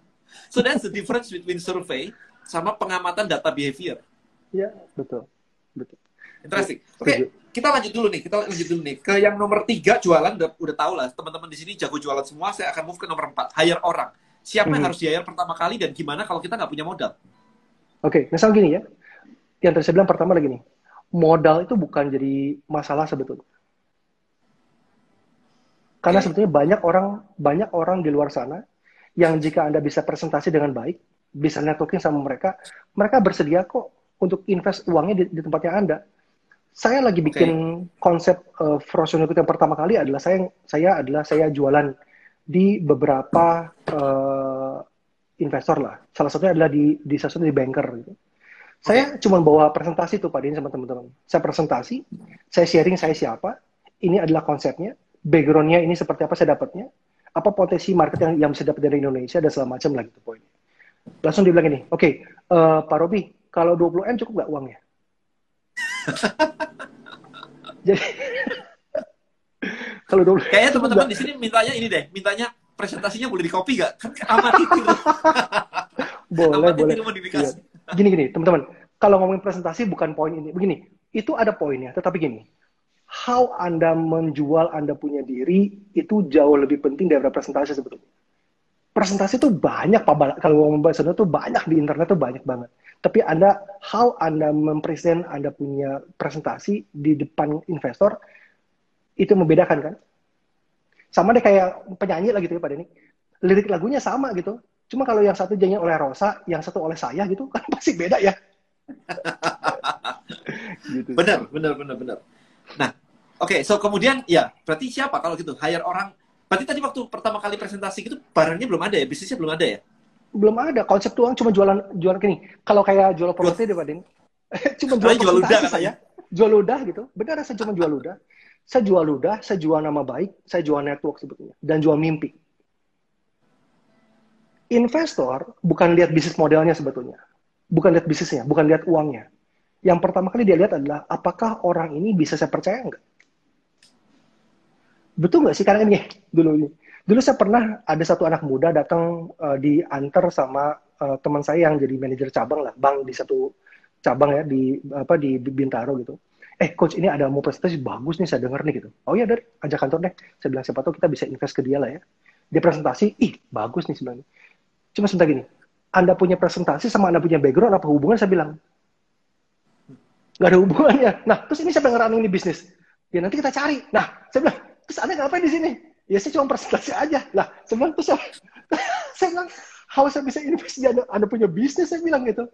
so that's the difference between survey sama pengamatan data behavior. Iya, betul. Betul. Interesting. Oke, Setuju. kita lanjut dulu nih. Kita lanjut dulu nih. Ke yang nomor tiga jualan udah, udah tahu lah. Teman-teman di sini jago jualan semua. Saya akan move ke nomor empat. Hire orang. Siapa yang Mhm. harus di hire pertama kali dan gimana kalau kita nggak punya modal? Oke, misal gini ya. Yang tadi saya bilang pertama lagi nih. Modal itu bukan jadi masalah sebetulnya. Karena Oke. sebetulnya banyak orang banyak orang di luar sana yang jika Anda bisa presentasi dengan baik, bisa networking sama mereka, mereka bersedia kok untuk invest uangnya di, di tempatnya Anda. Saya lagi bikin konsep uh, Frozen Liquid yang pertama kali adalah saya saya adalah saya jualan di beberapa uh, investor lah. Salah satunya adalah di di salah satu di banker gitu. Saya cuma bawa presentasi tuh Pak Din sama teman-teman. Saya presentasi, saya sharing saya siapa, ini adalah konsepnya, backgroundnya ini seperti apa saya dapatnya, apa potensi market yang, yang bisa dapat dari Indonesia dan segala macam lah gitu poinnya. Langsung dia bilang ini, oke eh, Pak Robi, kalau 20 M cukup nggak uangnya? Jadi kalau 20 Kayaknya teman-teman di sini mintanya ini deh. Mintanya presentasinya boleh di copy nggak? Kan amati tiru. boleh amati boleh. Iya. Gini gini teman-teman, kalau ngomongin presentasi bukan poin ini. Begini, itu ada poinnya, tetapi gini, how anda menjual anda punya diri itu jauh lebih penting daripada presentasi sebetulnya. Presentasi itu banyak Pak kalau ngomong bahasa Indonesia tuh banyak di internet tuh banyak banget. Tapi anda how anda mempresent anda punya presentasi di depan investor itu membedakan kan? Sama deh kayak penyanyi lah gitu ya Pak Denny. Lirik lagunya sama gitu. Cuma kalau yang satu nyanyi oleh Rosa, yang satu oleh saya gitu kan pasti beda ya. gitu. Benar, benar, benar, benar. Nah, oke, so kemudian ya, berarti siapa kalau gitu? Hire orang. Berarti tadi waktu pertama kali presentasi gitu barangnya belum ada ya, bisnisnya belum ada ya? Belum ada konsep tuang cuma jualan jualan gini. Kalau kayak jual properti deh Pak cuma jual, jual ludah saya. Jual ludah gitu. Benar saya cuma jual ludah. Saya jual ludah, saya jual nama baik, saya jual network sebetulnya dan jual mimpi. Investor bukan lihat bisnis modelnya sebetulnya. Bukan lihat bisnisnya, bukan lihat uangnya. Yang pertama kali dia lihat adalah apakah orang ini bisa saya percaya nggak? Betul nggak sih? Karena ini dulu ini. Dulu saya pernah ada satu anak muda datang eh, diantar sama eh, teman saya yang jadi manajer cabang lah, bank di satu cabang ya di apa di Bintaro gitu. Eh coach ini ada mau presentasi bagus nih saya dengar nih gitu. Oh iya dari ajak kantor deh. Saya bilang siapa tahu kita bisa invest ke dia lah ya. Dia presentasi, ih bagus nih sebenarnya. Cuma sebentar gini, Anda punya presentasi sama Anda punya background apa hubungan? Saya bilang nggak ada hubungannya. Nah terus ini siapa yang ngerunning ini bisnis? Ya nanti kita cari. Nah saya bilang terus Anda ngapain di sini? Ya saya cuma presentasi aja. Lah bilang terus saya, saya bilang how saya bisa invest di anda, anda punya bisnis? Saya bilang gitu.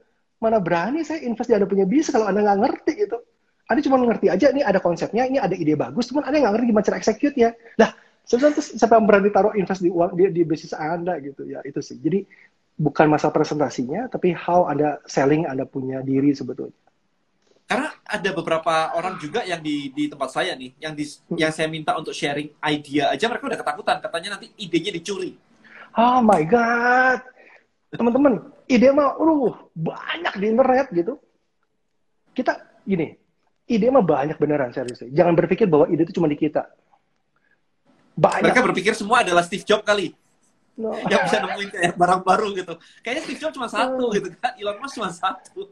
Mana berani saya invest di Anda punya bisnis kalau Anda nggak ngerti gitu. Anda cuma ngerti aja, ini ada konsepnya, ini ada ide bagus, cuman Anda nggak ngerti gimana cara execute-nya. Lah, sebenarnya terus siapa yang berani taruh invest di uang di, di bisnis Anda gitu ya itu sih. Jadi bukan masalah presentasinya, tapi how Anda selling Anda punya diri sebetulnya. Karena ada beberapa orang juga yang di di tempat saya nih, yang di yang saya minta untuk sharing idea aja mereka udah ketakutan, katanya nanti idenya dicuri. Oh my god. Teman-teman, ide mah uh banyak di internet gitu. Kita gini, ide mah banyak beneran serius. Jangan berpikir bahwa ide itu cuma di kita. Banyak. Mereka berpikir semua adalah Steve Jobs kali. No. yang bisa nemuin kayak barang baru gitu. Kayaknya Steve Jobs cuma satu gitu kan, Elon Musk cuma satu.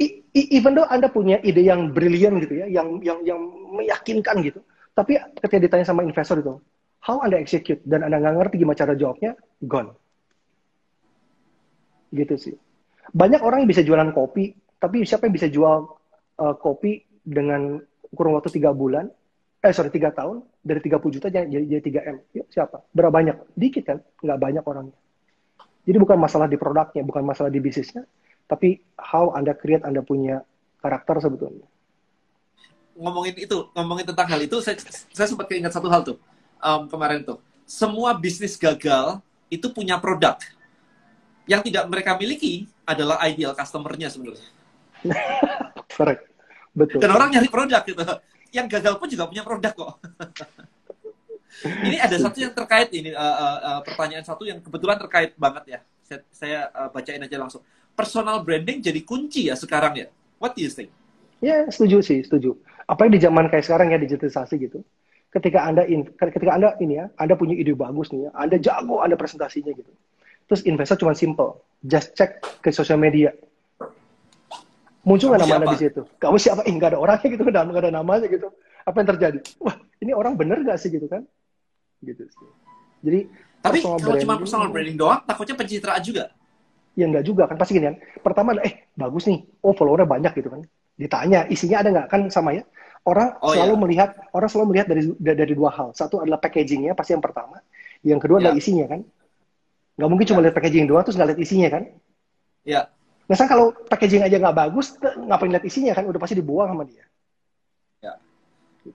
I- i- even though Anda punya ide yang brilian gitu ya, yang yang yang meyakinkan gitu, tapi ketika ditanya sama investor itu, how Anda execute dan Anda nggak ngerti gimana cara jawabnya, gone. Gitu sih. Banyak orang yang bisa jualan kopi, tapi siapa yang bisa jual uh, kopi dengan kurun waktu tiga bulan, eh sorry tiga tahun dari 30 juta jadi jadi 3 m. Yuk, siapa? Berapa banyak? Dikit kan? Nggak banyak orangnya. Jadi bukan masalah di produknya, bukan masalah di bisnisnya, tapi how Anda create Anda punya karakter sebetulnya. Ngomongin itu, ngomongin tentang hal itu, saya, saya sempat keinget satu hal tuh um, kemarin tuh. Semua bisnis gagal itu punya produk. Yang tidak mereka miliki adalah ideal customer-nya sebenarnya. Correct. Betul. Dan orang nyari produk gitu. Yang gagal pun juga punya produk kok. ini ada satu yang terkait ini uh, uh, pertanyaan satu yang kebetulan terkait banget ya. Saya, saya uh, bacain aja langsung. Personal branding jadi kunci ya sekarang ya. What do you think? Ya, setuju sih, setuju. Apalagi di zaman kayak sekarang ya digitalisasi gitu. Ketika Anda in, ketika Anda ini ya, Anda punya ide bagus nih ya, Anda jago, Anda presentasinya gitu. Terus investor cuma simple, just check ke sosial media. Muncul nggak nama Anda di situ? Kamu siapa? Ih, nggak ada orangnya gitu, nggak ada, nggak ada namanya gitu. Apa yang terjadi? Wah, ini orang bener nggak sih gitu kan? Gitu sih. Jadi Tapi kalau cuma branding- personal branding doang, takutnya pencitraan juga. Ya enggak juga kan pasti gini kan. Pertama eh bagus nih. Oh followernya banyak gitu kan. Ditanya isinya ada nggak kan sama ya. Orang Oh, selalu iya. melihat orang selalu melihat dari da- dari dua hal. Satu adalah packagingnya pasti yang pertama. Yang kedua adalah Ya. isinya kan. Nggak mungkin cuma Ya. lihat packaging doang terus nggak lihat isinya kan. Ya. Nah kalau packaging aja nggak bagus, te- ngapain lihat isinya kan? Udah pasti dibuang sama dia.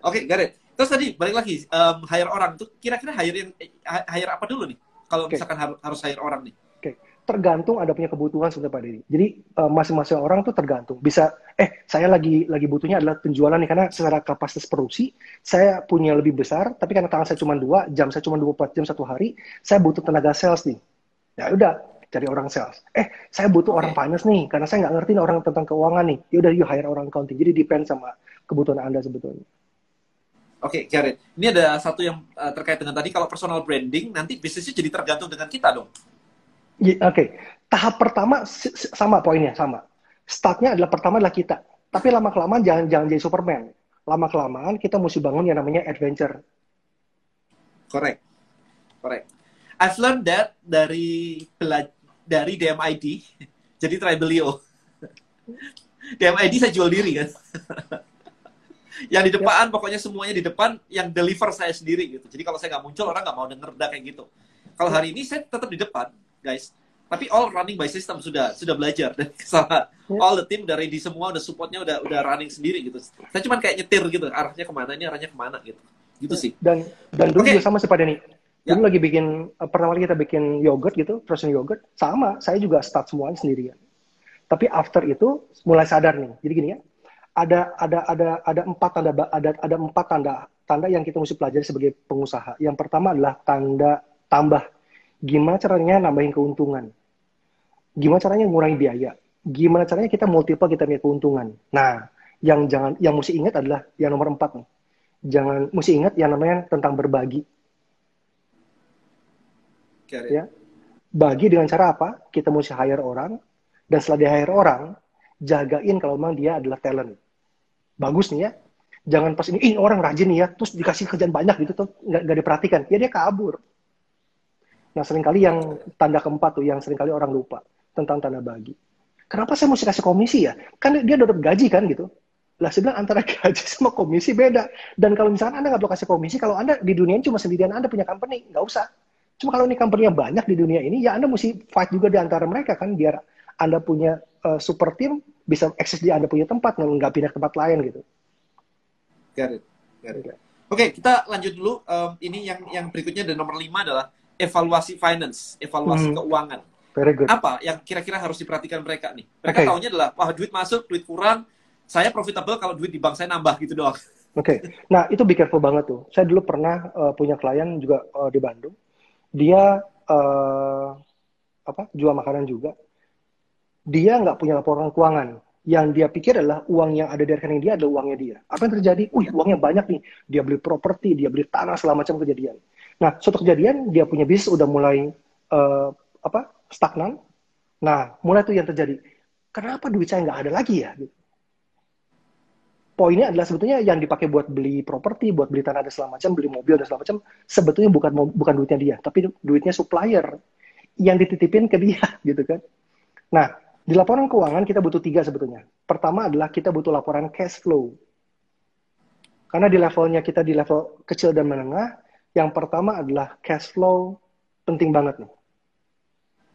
Oke, got it. Terus tadi balik lagi um, hire orang tuh kira-kira hire yang eh, hire apa dulu nih? Kalau Oke. misalkan harus harus hire orang nih. tergantung ada punya kebutuhan sebenarnya Pak Deddy. Jadi eh, masing-masing orang tuh tergantung. Bisa eh saya lagi lagi butuhnya adalah penjualan nih karena secara kapasitas produksi saya punya lebih besar, tapi karena tangan saya cuma dua jam, saya cuma 24 jam satu hari, saya butuh tenaga sales nih. Ya udah cari orang sales. Eh saya butuh orang finance nih karena saya nggak ngerti nih orang tentang keuangan nih. Ya udah yuk hire orang accounting. Jadi depend sama kebutuhan anda sebetulnya. Oke, it. Ini ada satu yang uh, terkait dengan tadi kalau personal branding nanti bisnisnya jadi tergantung dengan kita dong. Ya, Oke, tahap pertama sama poinnya sama. Startnya adalah pertama adalah kita. Tapi lama kelamaan jangan jangan jadi Superman. Lama kelamaan kita mesti bangun yang namanya adventure. Correct. Correct. I've learned that dari bela- dari DMID jadi Tribelio. DMID saya jual diri kan. yang di depan pokoknya semuanya di depan yang deliver saya sendiri gitu. Jadi kalau saya nggak muncul orang nggak mau denger udah kayak gitu. Kalau hari ini saya tetap di depan, guys. Tapi all running by system sudah sudah belajar dan kesalahan. Ya. All the team udah ready semua, udah supportnya udah udah running sendiri gitu. Saya cuma kayak nyetir gitu, arahnya ke mana ini, arahnya ke mana gitu. Gitu sih. Dan dan dulu Oke. juga sama sih Pak Denny. Ya. Lagi bikin eh, pertama kali kita bikin yogurt gitu, frozen yogurt, sama saya juga start semuanya sendirian. Tapi after itu mulai sadar nih. Jadi gini ya, ada ada ada ada empat tanda ada ada empat tanda tanda yang kita mesti pelajari sebagai pengusaha. Yang pertama adalah tanda tambah. Gimana caranya nambahin keuntungan? Gimana caranya ngurangi biaya? Gimana caranya kita multiple kita punya keuntungan? Nah, yang jangan yang mesti ingat adalah yang nomor empat nih. Jangan mesti ingat yang namanya tentang berbagi. Ya. Bagi dengan cara apa? Kita mesti hire orang, dan setelah di hire orang, jagain kalau memang dia adalah talent. Bagus nih ya. Jangan pas ini, ih orang rajin nih ya, terus dikasih kerjaan banyak gitu, tuh nggak, diperhatikan. Ya dia kabur. Nah sering kali yang tanda keempat tuh, yang sering kali orang lupa tentang tanda bagi. Kenapa saya mesti kasih komisi ya? Kan dia dapat gaji kan gitu. Lah saya antara gaji sama komisi beda. Dan kalau misalkan Anda nggak perlu kasih komisi, kalau Anda di dunia ini cuma sendirian Anda punya company, nggak usah. Cuma kalau ini company-nya banyak di dunia ini, ya Anda mesti fight juga di antara mereka kan, biar Anda punya uh, super team, bisa akses di Anda punya tempat, nggak pindah ke tempat lain gitu. Got it. Got it. Oke, kita lanjut dulu. Um, ini yang yang berikutnya dan nomor lima adalah evaluasi finance, evaluasi Hmm. keuangan. Very good. Apa yang kira-kira harus diperhatikan mereka nih? Mereka Oke. tahunya adalah, wah duit masuk, duit kurang, saya profitable kalau duit di bank saya nambah gitu doang. Oke, okay. nah itu be careful banget tuh. Saya dulu pernah uh, punya klien juga uh, di Bandung. Dia uh, apa jual makanan juga. Dia nggak punya laporan keuangan. Yang dia pikir adalah uang yang ada di rekening dia adalah uangnya dia. Apa yang terjadi? Wih, uangnya banyak nih. Dia beli properti, dia beli tanah, segala macam kejadian. Nah, suatu kejadian dia punya bisnis udah mulai uh, apa stagnan. Nah, mulai tuh yang terjadi. Kenapa duit saya nggak ada lagi ya? Gitu poinnya adalah sebetulnya yang dipakai buat beli properti, buat beli tanah dan segala macam, beli mobil dan segala macam, sebetulnya bukan bukan duitnya dia, tapi duitnya supplier yang dititipin ke dia, gitu kan. Nah, di laporan keuangan kita butuh tiga sebetulnya. Pertama adalah kita butuh laporan cash flow. Karena di levelnya kita di level kecil dan menengah, yang pertama adalah cash flow penting banget nih.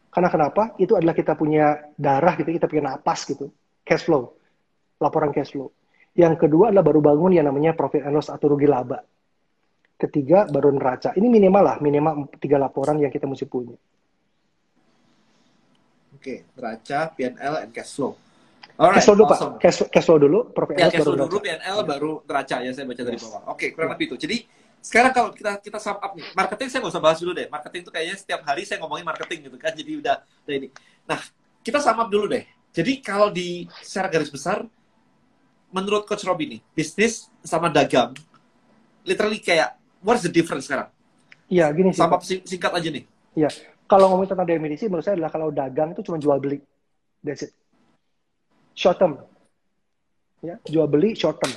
Karena kenapa? Itu adalah kita punya darah gitu, kita punya napas gitu. Cash flow. Laporan cash flow. Yang kedua adalah baru bangun yang namanya profit and loss atau rugi laba. Ketiga baru neraca. Ini minimal lah, minimal tiga laporan yang kita mesti punya. Oke, neraca, P&L, and cash flow. Alright, cash flow dulu awesome. Pak. Cash, cash flow dulu, profit and ya, loss cash flow baru dulu, P&L, baru neraca ya saya baca dari bawah. Oke, kurang lebih itu. Jadi sekarang kalau kita kita sum up nih, marketing saya nggak usah bahas dulu deh. Marketing itu kayaknya setiap hari saya ngomongin marketing gitu kan, jadi udah, udah ini. Nah, kita sum up dulu deh. Jadi kalau di secara garis besar, menurut Coach Rob ini, bisnis sama dagang, literally kayak, what's the difference sekarang? Iya, gini sih. Sama singkat aja nih. Iya. Kalau ngomongin tentang definisi, menurut saya adalah kalau dagang itu cuma jual beli. That's it. Short term. Ya, jual beli short term.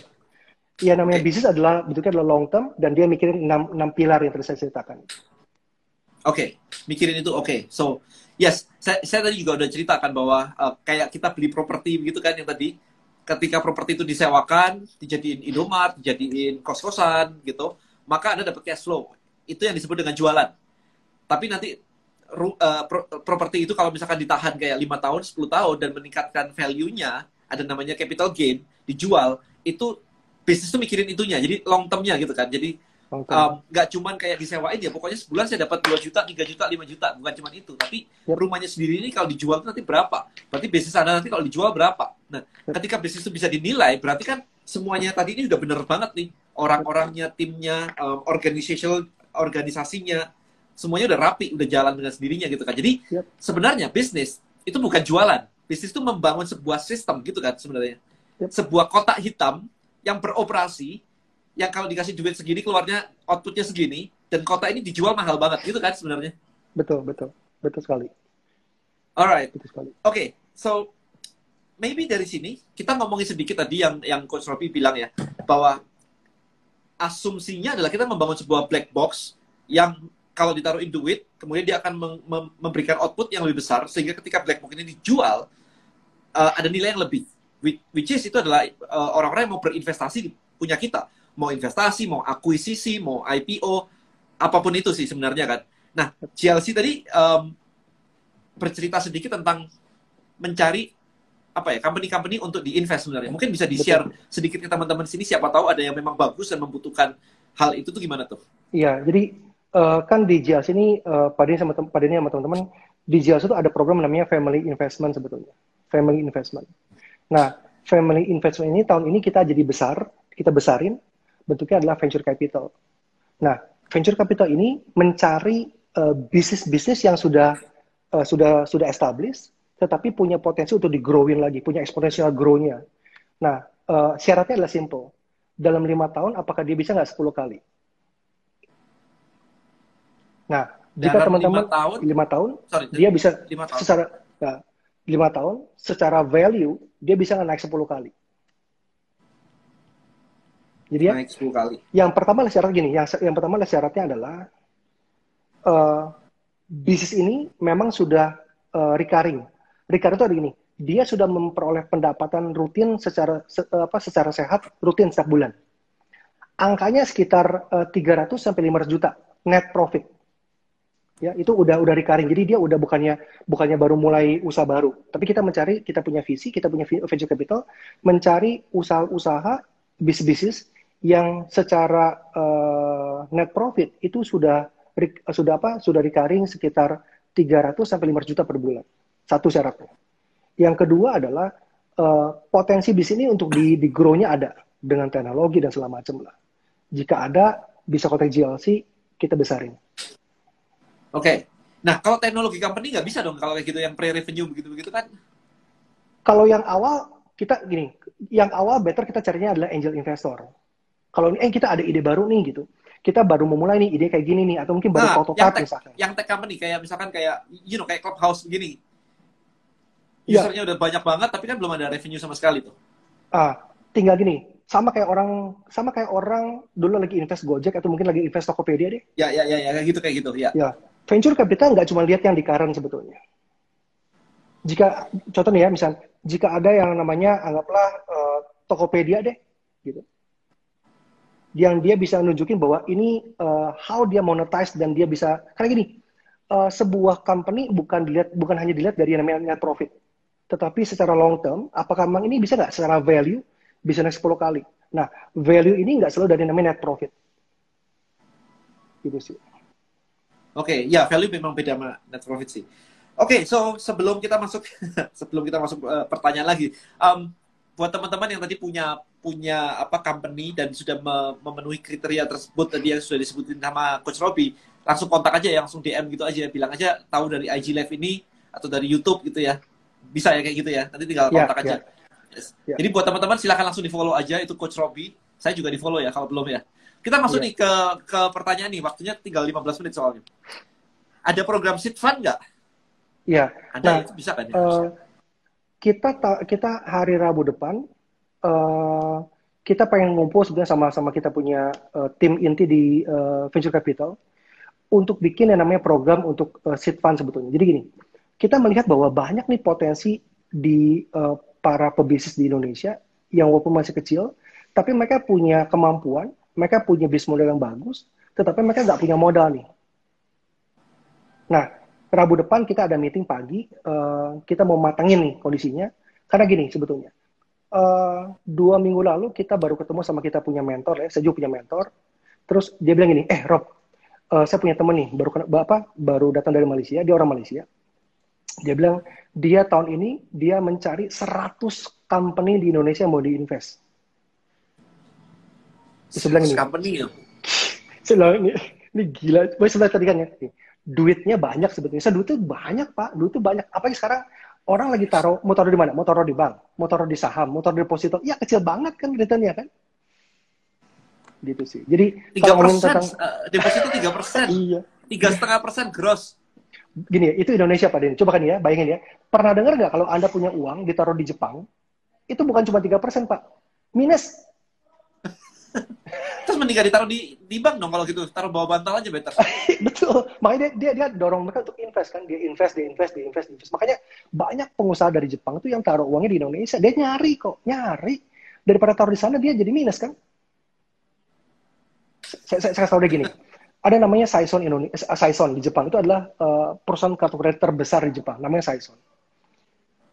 Ya namanya okay. bisnis adalah bentuknya adalah long term dan dia mikirin enam, enam pilar yang tadi saya ceritakan. Oke, okay. mikirin itu oke. Okay. So, yes, saya, saya tadi juga udah ceritakan bahwa uh, kayak kita beli properti gitu kan yang tadi ketika properti itu disewakan, dijadiin Indomaret, dijadiin kos-kosan gitu, maka Anda dapat cash flow. Itu yang disebut dengan jualan. Tapi nanti uh, pro properti itu kalau misalkan ditahan kayak lima tahun, 10 tahun dan meningkatkan value-nya, ada namanya capital gain, dijual, itu bisnis itu mikirin itunya. Jadi long term-nya gitu kan. Jadi nggak um, cuman kayak disewain ya pokoknya sebulan saya dapat 2 juta 3 juta 5 juta bukan cuma itu tapi yep. rumahnya sendiri ini kalau dijual itu nanti berapa berarti bisnis anda nanti kalau dijual berapa nah yep. ketika bisnis itu bisa dinilai berarti kan semuanya tadi ini udah bener banget nih orang-orangnya timnya um, organizational organisasinya semuanya udah rapi udah jalan dengan sendirinya gitu kan jadi yep. sebenarnya bisnis itu bukan jualan bisnis itu membangun sebuah sistem gitu kan sebenarnya yep. sebuah kotak hitam yang beroperasi yang kalau dikasih duit segini keluarnya outputnya segini dan kota ini dijual mahal banget gitu kan sebenarnya? Betul betul. Betul sekali. Alright. Betul sekali. Oke okay, so maybe dari sini kita ngomongin sedikit tadi yang yang coach Robi bilang ya bahwa asumsinya adalah kita membangun sebuah black box yang kalau ditaruhin duit kemudian dia akan memberikan output yang lebih besar sehingga ketika black box ini dijual uh, ada nilai yang lebih. Which is itu adalah uh, orang-orang yang mau berinvestasi punya kita mau investasi, mau akuisisi, mau IPO, apa pun itu sih sebenarnya kan. Nah, GLC tadi um, bercerita sedikit tentang mencari apa ya company-company untuk diinvest sebenarnya. Mungkin bisa di-share sedikit ke teman-teman sini siapa tahu ada yang memang bagus dan membutuhkan hal itu tuh gimana tuh? Iya, jadi uh, kan di GLC ini uh, pada sama pada ini sama teman-teman di GLC itu ada program namanya Family Investment sebetulnya. Family Investment. Nah, Family Investment ini tahun ini kita jadi besar, kita besarin bentuknya adalah venture capital. Nah, venture capital ini mencari uh, bisnis-bisnis yang sudah uh, sudah sudah established, tetapi punya potensi untuk digrowin lagi, punya exponential grow-nya. Nah, uh, syaratnya adalah simple. Dalam lima tahun, apakah dia bisa nggak 10 kali? Nah, jika teman-teman lima tahun, lima tahun sorry, dia bisa lima tahun. secara nah, lima tahun, secara value dia bisa naik 10 kali. Jadi ya, naik 10 kali. Yang pertama adalah syarat gini, yang yang pertama adalah syaratnya adalah uh, bisnis ini memang sudah uh, recurring. Recurring itu ada gini, dia sudah memperoleh pendapatan rutin secara se, apa secara sehat rutin setiap bulan. Angkanya sekitar uh, 300 sampai 500 juta net profit. Ya, itu udah udah recurring. Jadi dia udah bukannya bukannya baru mulai usaha baru. Tapi kita mencari, kita punya visi, kita punya venture capital, mencari usaha-usaha bisnis-bisnis yang secara uh, net profit itu sudah sudah apa sudah recurring sekitar 300 sampai 500 juta per bulan. Satu syaratnya. Yang kedua adalah uh, potensi bis ini untuk di, di grow-nya ada dengan teknologi dan segala macam lah. Jika ada, bisa kontak GLC, kita besarin. Oke. Okay. Nah, kalau teknologi company nggak bisa dong kalau kayak gitu yang pre-revenue begitu-begitu kan? Kalau yang awal, kita gini, yang awal better kita carinya adalah angel investor. Kalau eh kita ada ide baru nih gitu kita baru memulai nih ide kayak gini nih atau mungkin baru nah, prototype yang misalkan. Yang tech company kayak misalkan kayak you know kayak clubhouse begini. Ya. Usernya yeah. udah banyak banget tapi kan belum ada revenue sama sekali tuh. Ah, tinggal gini, sama kayak orang sama kayak orang dulu lagi invest Gojek atau mungkin lagi invest Tokopedia deh. Ya ya ya ya kayak gitu kayak gitu ya. Ya, venture capital nggak cuma lihat yang di current sebetulnya. Jika contoh nih ya, misal jika ada yang namanya anggaplah uh, Tokopedia deh, gitu yang dia bisa nunjukin bahwa ini uh, how dia monetize dan dia bisa karena gini uh, sebuah company bukan dilihat bukan hanya dilihat dari namanya net profit. Tetapi secara long term apakah memang ini bisa nggak secara value bisa naik 10 kali? Nah value ini nggak selalu dari namanya net profit. Gitu sih. Oke okay, ya value memang beda sama net profit sih. Oke okay, so sebelum kita masuk sebelum kita masuk uh, pertanyaan lagi um, buat teman-teman yang tadi punya punya apa company dan sudah memenuhi kriteria tersebut tadi yang sudah disebutin sama Coach Robi, langsung kontak aja ya, langsung DM gitu aja, bilang aja tahu dari IG Live ini atau dari YouTube gitu ya. Bisa ya kayak gitu ya. Nanti tinggal ya, kontak yeah, aja. Yeah. Yes. Yeah. Jadi buat teman-teman silahkan langsung di-follow aja itu Coach Robi. Saya juga di-follow ya kalau belum ya. Kita masuk yeah. nih ke ke pertanyaan nih, waktunya tinggal 15 menit soalnya. Ada program seed fund nggak? Iya. Ada nah, bisa kan? Ya? Uh, kita kita hari Rabu depan uh, kita pengen ngumpul sebenarnya sama-sama kita punya uh, tim inti di uh, venture capital untuk bikin yang namanya program untuk uh, seed fund sebetulnya. Jadi gini, kita melihat bahwa banyak nih potensi di uh, para pebisnis di Indonesia yang walaupun masih kecil, tapi mereka punya kemampuan, mereka punya bisnis model yang bagus, tetapi mereka nggak punya modal nih. Nah, Rabu depan kita ada meeting pagi, uh, kita mau matangin nih kondisinya, karena gini sebetulnya uh, dua minggu lalu kita baru ketemu sama kita punya mentor ya, saya juga punya mentor. Terus dia bilang gini, eh Rob, uh, saya punya temen nih, baru apa, baru datang dari Malaysia, dia orang Malaysia. Dia bilang dia tahun ini dia mencari 100 company di Indonesia yang mau diinvest. Bilang ini. Company ya? Saya bilang ini, ini gila. Saya sebelah tadi kan ya, duitnya banyak sebetulnya. Saya duitnya banyak pak, duitnya banyak. Apalagi sekarang orang lagi taruh mau taruh di mana? Mau taruh di bank, mau taruh di saham, mau taruh di deposito. Ya kecil banget kan returnnya kan? Gitu sih. Jadi tiga persen tentang... uh, deposito tiga persen. iya. Tiga setengah persen gross. Gini ya, itu Indonesia Pak Denny. Coba kan ya, bayangin ya. Pernah dengar nggak kalau Anda punya uang ditaruh di Jepang, itu bukan cuma tiga persen Pak. Minus Terus mendingan ditaruh di di bank dong kalau gitu, taruh bawah bantal aja better. Betul. Makanya dia, dia dia dorong mereka untuk invest kan, dia invest, dia invest, dia invest, dia invest. Makanya banyak pengusaha dari Jepang itu yang taruh uangnya di Indonesia, dia nyari kok, nyari. Daripada taruh di sana dia jadi minus kan. Saya saya, saya tahu deh gini. Ada namanya Saison Indonesia, eh, Saison di Jepang itu adalah uh, perusahaan kartu kredit terbesar di Jepang, namanya Saison.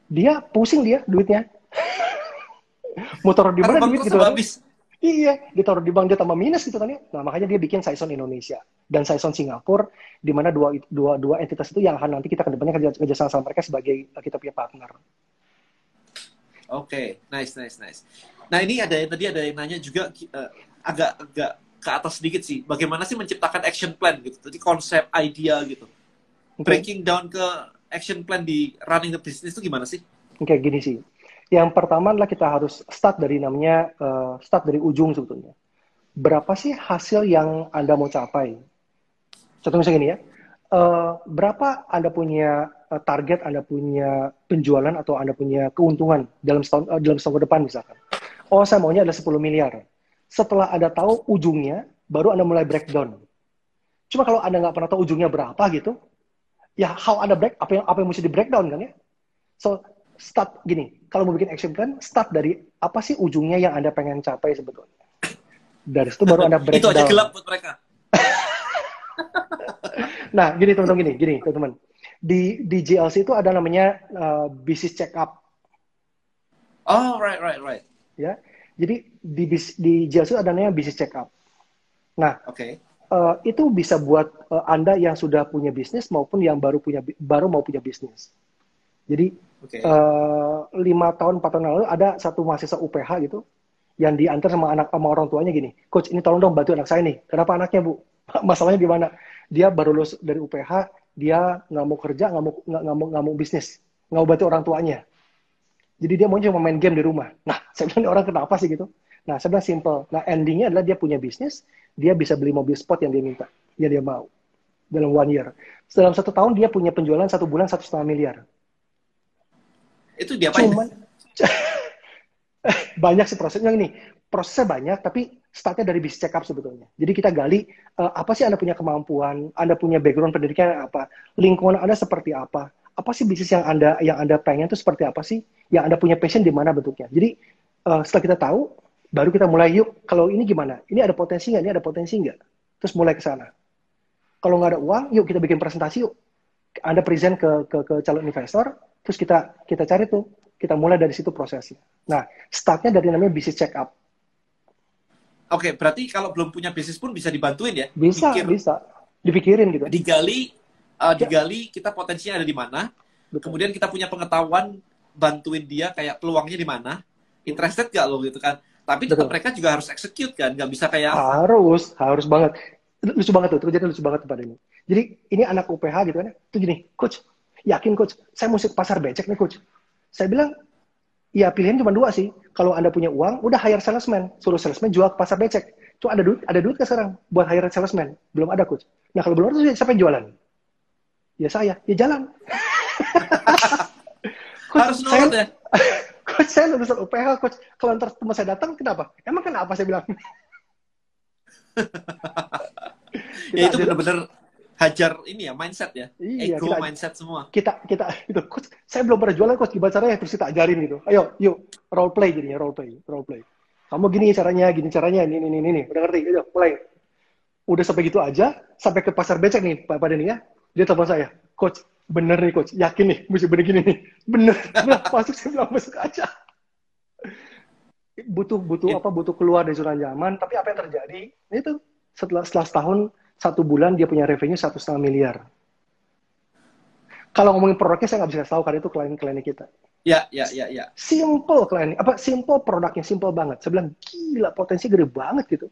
Dia pusing dia duitnya. Taruh di mana duit gitu. Habis Iya, ditaruh di bank dia tambah minus gitu kan ya. Nah, makanya dia bikin Saison Indonesia dan Saison Singapura, di mana dua, dua, dua entitas itu yang akan nanti kita ke depannya kerja, kerja sama, mereka sebagai uh, kita punya partner. Oke, okay. nice, nice, nice. Nah ini ada tadi ada yang nanya juga uh, agak agak ke atas sedikit sih. Bagaimana sih menciptakan action plan gitu? Tadi konsep, idea gitu. Okay. Breaking down ke action plan di running the business itu gimana sih? Oke, okay, gini sih yang pertama adalah kita harus start dari namanya uh, start dari ujung sebetulnya. Berapa sih hasil yang Anda mau capai? Contoh misalnya gini ya, uh, berapa Anda punya uh, target, Anda punya penjualan atau Anda punya keuntungan dalam setahun, uh, dalam setahun ke depan misalkan. Oh, saya maunya ada 10 miliar. Setelah Anda tahu ujungnya, baru Anda mulai breakdown. Cuma kalau Anda nggak pernah tahu ujungnya berapa gitu, ya how Anda break, apa yang, apa yang mesti di breakdown kan ya? So, start gini, kalau mau bikin action plan, start dari apa sih ujungnya yang Anda pengen capai sebetulnya. Dari situ baru Anda breakdown. Itu aja gelap buat mereka. nah, gini teman-teman, gini, gini teman-teman. Di, di JLC itu ada namanya uh, business check up. Oh, right, right, right. Ya, jadi di, di JLC itu ada namanya business check up. Nah, oke. Okay. Uh, itu bisa buat uh, Anda yang sudah punya bisnis maupun yang baru punya baru mau punya bisnis. Jadi Oke. Eh, lima tahun empat tahun lalu ada satu mahasiswa UPH gitu yang diantar sama anak sama orang tuanya gini, coach ini tolong dong bantu anak saya nih. Kenapa anaknya bu? Masalahnya di mana? Dia baru lulus dari UPH, dia nggak mau kerja, nggak mau nggak mau nggak mau bisnis, nggak mau bantu orang tuanya. Jadi dia mau cuma main game di rumah. Nah, saya bilang "Ini orang kenapa sih gitu? Nah, saya bilang simple. Nah, endingnya adalah dia punya bisnis, dia bisa beli mobil sport yang dia minta, yang dia mau dalam one year. Dalam satu tahun dia punya penjualan satu bulan satu setengah miliar. Itu dia? Cuman banyak sih prosesnya ini. Prosesnya banyak, tapi startnya dari bisnis check up sebetulnya. Jadi kita gali eh, apa sih Anda punya kemampuan, Anda punya background pendidikan apa, lingkungan Anda seperti apa, apa sih bisnis yang Anda yang Anda pengen itu seperti apa sih, yang Anda punya passion di mana bentuknya. Jadi eh, setelah kita tahu, baru kita mulai yuk. Kalau ini gimana? Ini ada potensi nggak? Ini ada potensi nggak? Terus mulai ke sana. Kalau nggak ada uang, yuk kita bikin presentasi yuk. Anda present ke, ke, ke calon investor, terus kita kita cari tuh, kita mulai dari situ prosesnya. Nah, startnya dari namanya bisnis check up. Oke, berarti kalau belum punya bisnis pun bisa dibantuin ya? Bisa, Pikir, bisa. Dipikirin gitu. digali, uh, digali kita potensinya ada di mana. Betul. Kemudian kita punya pengetahuan bantuin dia kayak peluangnya di mana. Interested gak lo gitu kan? Tapi tetap Betul. mereka juga harus execute kan, nggak bisa kayak Harus, harus banget. Lucu banget tuh, terjadi lucu banget pada ini. Jadi ini anak UPH gitu kan, itu gini, coach, yakin coach, saya mesti ke pasar becek nih coach. Saya bilang, ya pilihan cuma dua sih. Kalau anda punya uang, udah hire salesman, suruh salesman jual ke pasar becek. Cuma ada duit, ada duit nggak sekarang buat hire salesman? Belum ada coach. Nah kalau belum ada, siapa yang jualan? Ya saya, ya jalan. Coach, harus saya, ya. coach saya lulusan UPH, coach. Kalau ntar teman saya datang, kenapa? Emang kenapa saya bilang? Ya itu benar-benar hajar ini ya mindset ya, Iya, ego kita- mindset semua. kita kita itu coach saya belum pernah jualan coach gimana caranya terus kita ajarin gitu. Ayo yuk role play jadinya role play role play. Kamu gini caranya gini caranya ini ini ini, ini. udah ngerti? Ayo mulai. Udah sampai gitu aja sampai ke pasar becek nih pak pada nih ya. Dia telepon saya coach bener nih coach. Yakin nih mesti bener gini nih. Bener Nah, masuk saya bilang masuk aja. Butuh butuh It- apa butuh keluar dari zona nyaman. Tapi apa yang terjadi? Itu setelah setelah setahun satu bulan dia punya revenue satu setengah miliar kalau ngomongin produknya saya nggak bisa tahu karena itu klien-kliennya kita Ya, ya, ya, ya. simple klien apa simple produknya simple banget saya bilang gila potensi gede banget gitu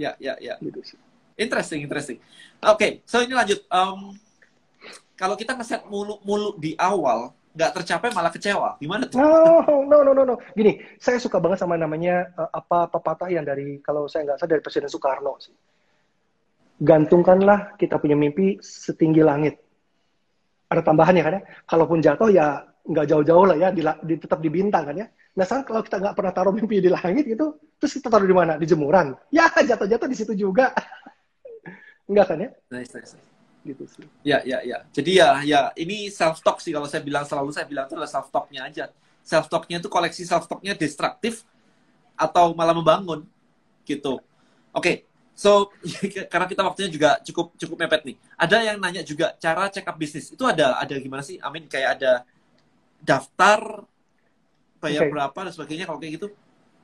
Ya, ya, ya. gitu sih Interesting, interesting. Oke, so ini lanjut. Um, kalau kita ngeset mulu-mulu di awal, nggak tercapai malah kecewa. Gimana tuh? no no no no no gini saya suka banget sama namanya eh, apa pepatah yang dari kalau saya nggak salah dari Presiden Soekarno sih gantungkanlah kita punya mimpi setinggi langit ada tambahan ya kan ya kalaupun jatuh ya nggak jauh-jauh lah ya di, di- tetap di bintang kan ya nah sekarang kalau kita nggak pernah taruh mimpi di langit gitu terus kita taruh di mana di jemuran ya jatuh-jatuh di situ juga enggak kan ya Nice, nice, nice. gitu sih Ya, ya, ya. Jadi ya, ya ini self talk sih kalau saya bilang selalu saya bilang itu adalah self talknya aja. Self talknya itu koleksi self talknya destruktif atau malah membangun gitu. Oke, so karena kita waktunya juga cukup cukup mepet nih. Ada yang nanya juga cara check up bisnis. Itu ada ada gimana sih? Amin kayak ada daftar bayar Oke. berapa dan sebagainya. Kalau kayak gitu.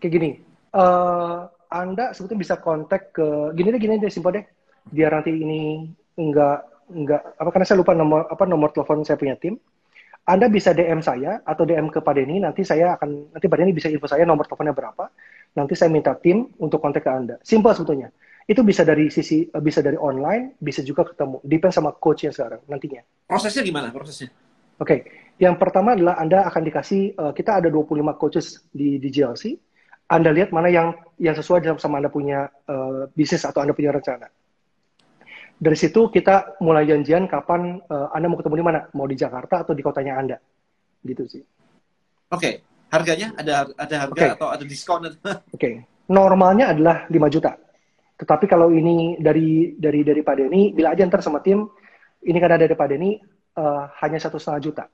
kayak gini. Eh anda sebetulnya bisa kontak ke gini deh gini deh simpel deh. Biar nanti ini enggak enggak apa karena saya lupa nomor apa nomor telepon saya punya tim. Anda bisa DM saya atau DM ke Pak Denny. Nanti saya akan nanti Pak Denny bisa info saya nomor teleponnya berapa. Nanti saya minta tim untuk kontak ke anda. Simpel sebetulnya itu bisa dari sisi eh, bisa dari online bisa juga ketemu depend sama coachnya sekarang nantinya Prosesnya gimana prosesnya? Oke, yang pertama adalah Anda akan dikasih, eh, kita ada 25 coaches di, di GLC. Anda lihat mana yang yang sesuai dengan- sama Anda punya eh, bisnis atau Anda punya rencana. Dari situ kita mulai janjian kapan eh, Anda mau ketemu di mana, mau di Jakarta atau di kotanya Anda, gitu sih. Oke, harganya ada ada harga Oke. atau ada diskon? Oke, normalnya adalah 5 juta. Tetapi kalau ini dari dari dari Pak Denny, bila aja ntar sama tim, ini karena dari Pak Denny eh, hanya satu setengah juta.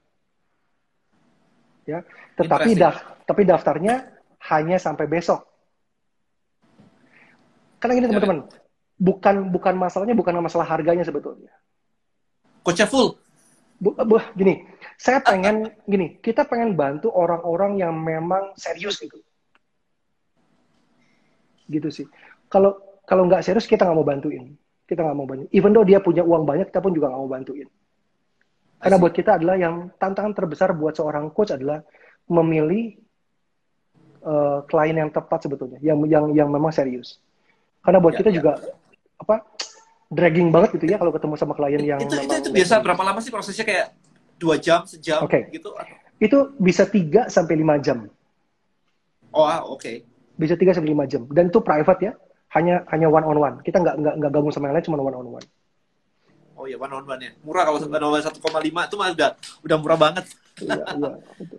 Ya, tetapi daf, tapi daftarnya hanya sampai besok. Karena gini Ya, teman-teman, bukan bukan masalahnya bukan masalah harganya sebetulnya. Coachnya full. Bu, bu- gini, saya pengen gini, kita pengen bantu orang-orang yang memang serius gitu. Gitu sih. Kalau kalau nggak serius kita nggak mau bantuin. Kita nggak mau bantuin. Even though dia punya uang banyak, kita pun juga nggak mau bantuin. Karena buat kita adalah yang tantangan terbesar buat seorang coach adalah memilih uh, klien yang tepat sebetulnya, yang yang yang memang serius. Karena buat ya, kita ya. juga apa dragging banget gitu ya kalau ketemu sama klien yang itu itu, itu biasa berapa lama sih prosesnya kayak dua jam sejam okay. gitu? Itu bisa 3 sampai lima jam. Oh, ah, oke. Okay. Bisa 3 sampai lima jam dan itu private ya hanya hanya one on one. Kita nggak nggak nggak gabung sama yang lain, cuma one on one. Oh ya one on one ya. Murah kalau one on one satu koma lima itu mah udah udah murah banget. Iya, iya,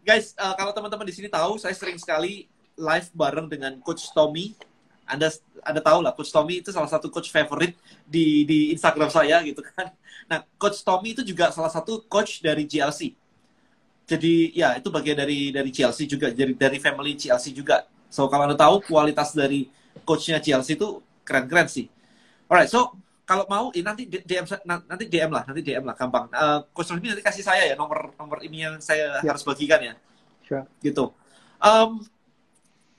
Guys, uh, kalau teman-teman di sini tahu, saya sering sekali live bareng dengan Coach Tommy. Anda Anda tahu lah, Coach Tommy itu salah satu coach favorit di di Instagram saya gitu kan. Nah, Coach Tommy itu juga salah satu coach dari GLC. Jadi ya itu bagian dari dari GLC juga, dari dari family GLC juga. So kalau Anda tahu kualitas dari coachnya Chelsea itu keren-keren sih. Alright, so kalau mau ini nanti DM nanti DM lah, nanti DM lah gampang. Uh, Coach Rosmi nanti kasih saya ya nomor nomor ini yang saya yeah. harus bagikan ya. Sure. Gitu. Um,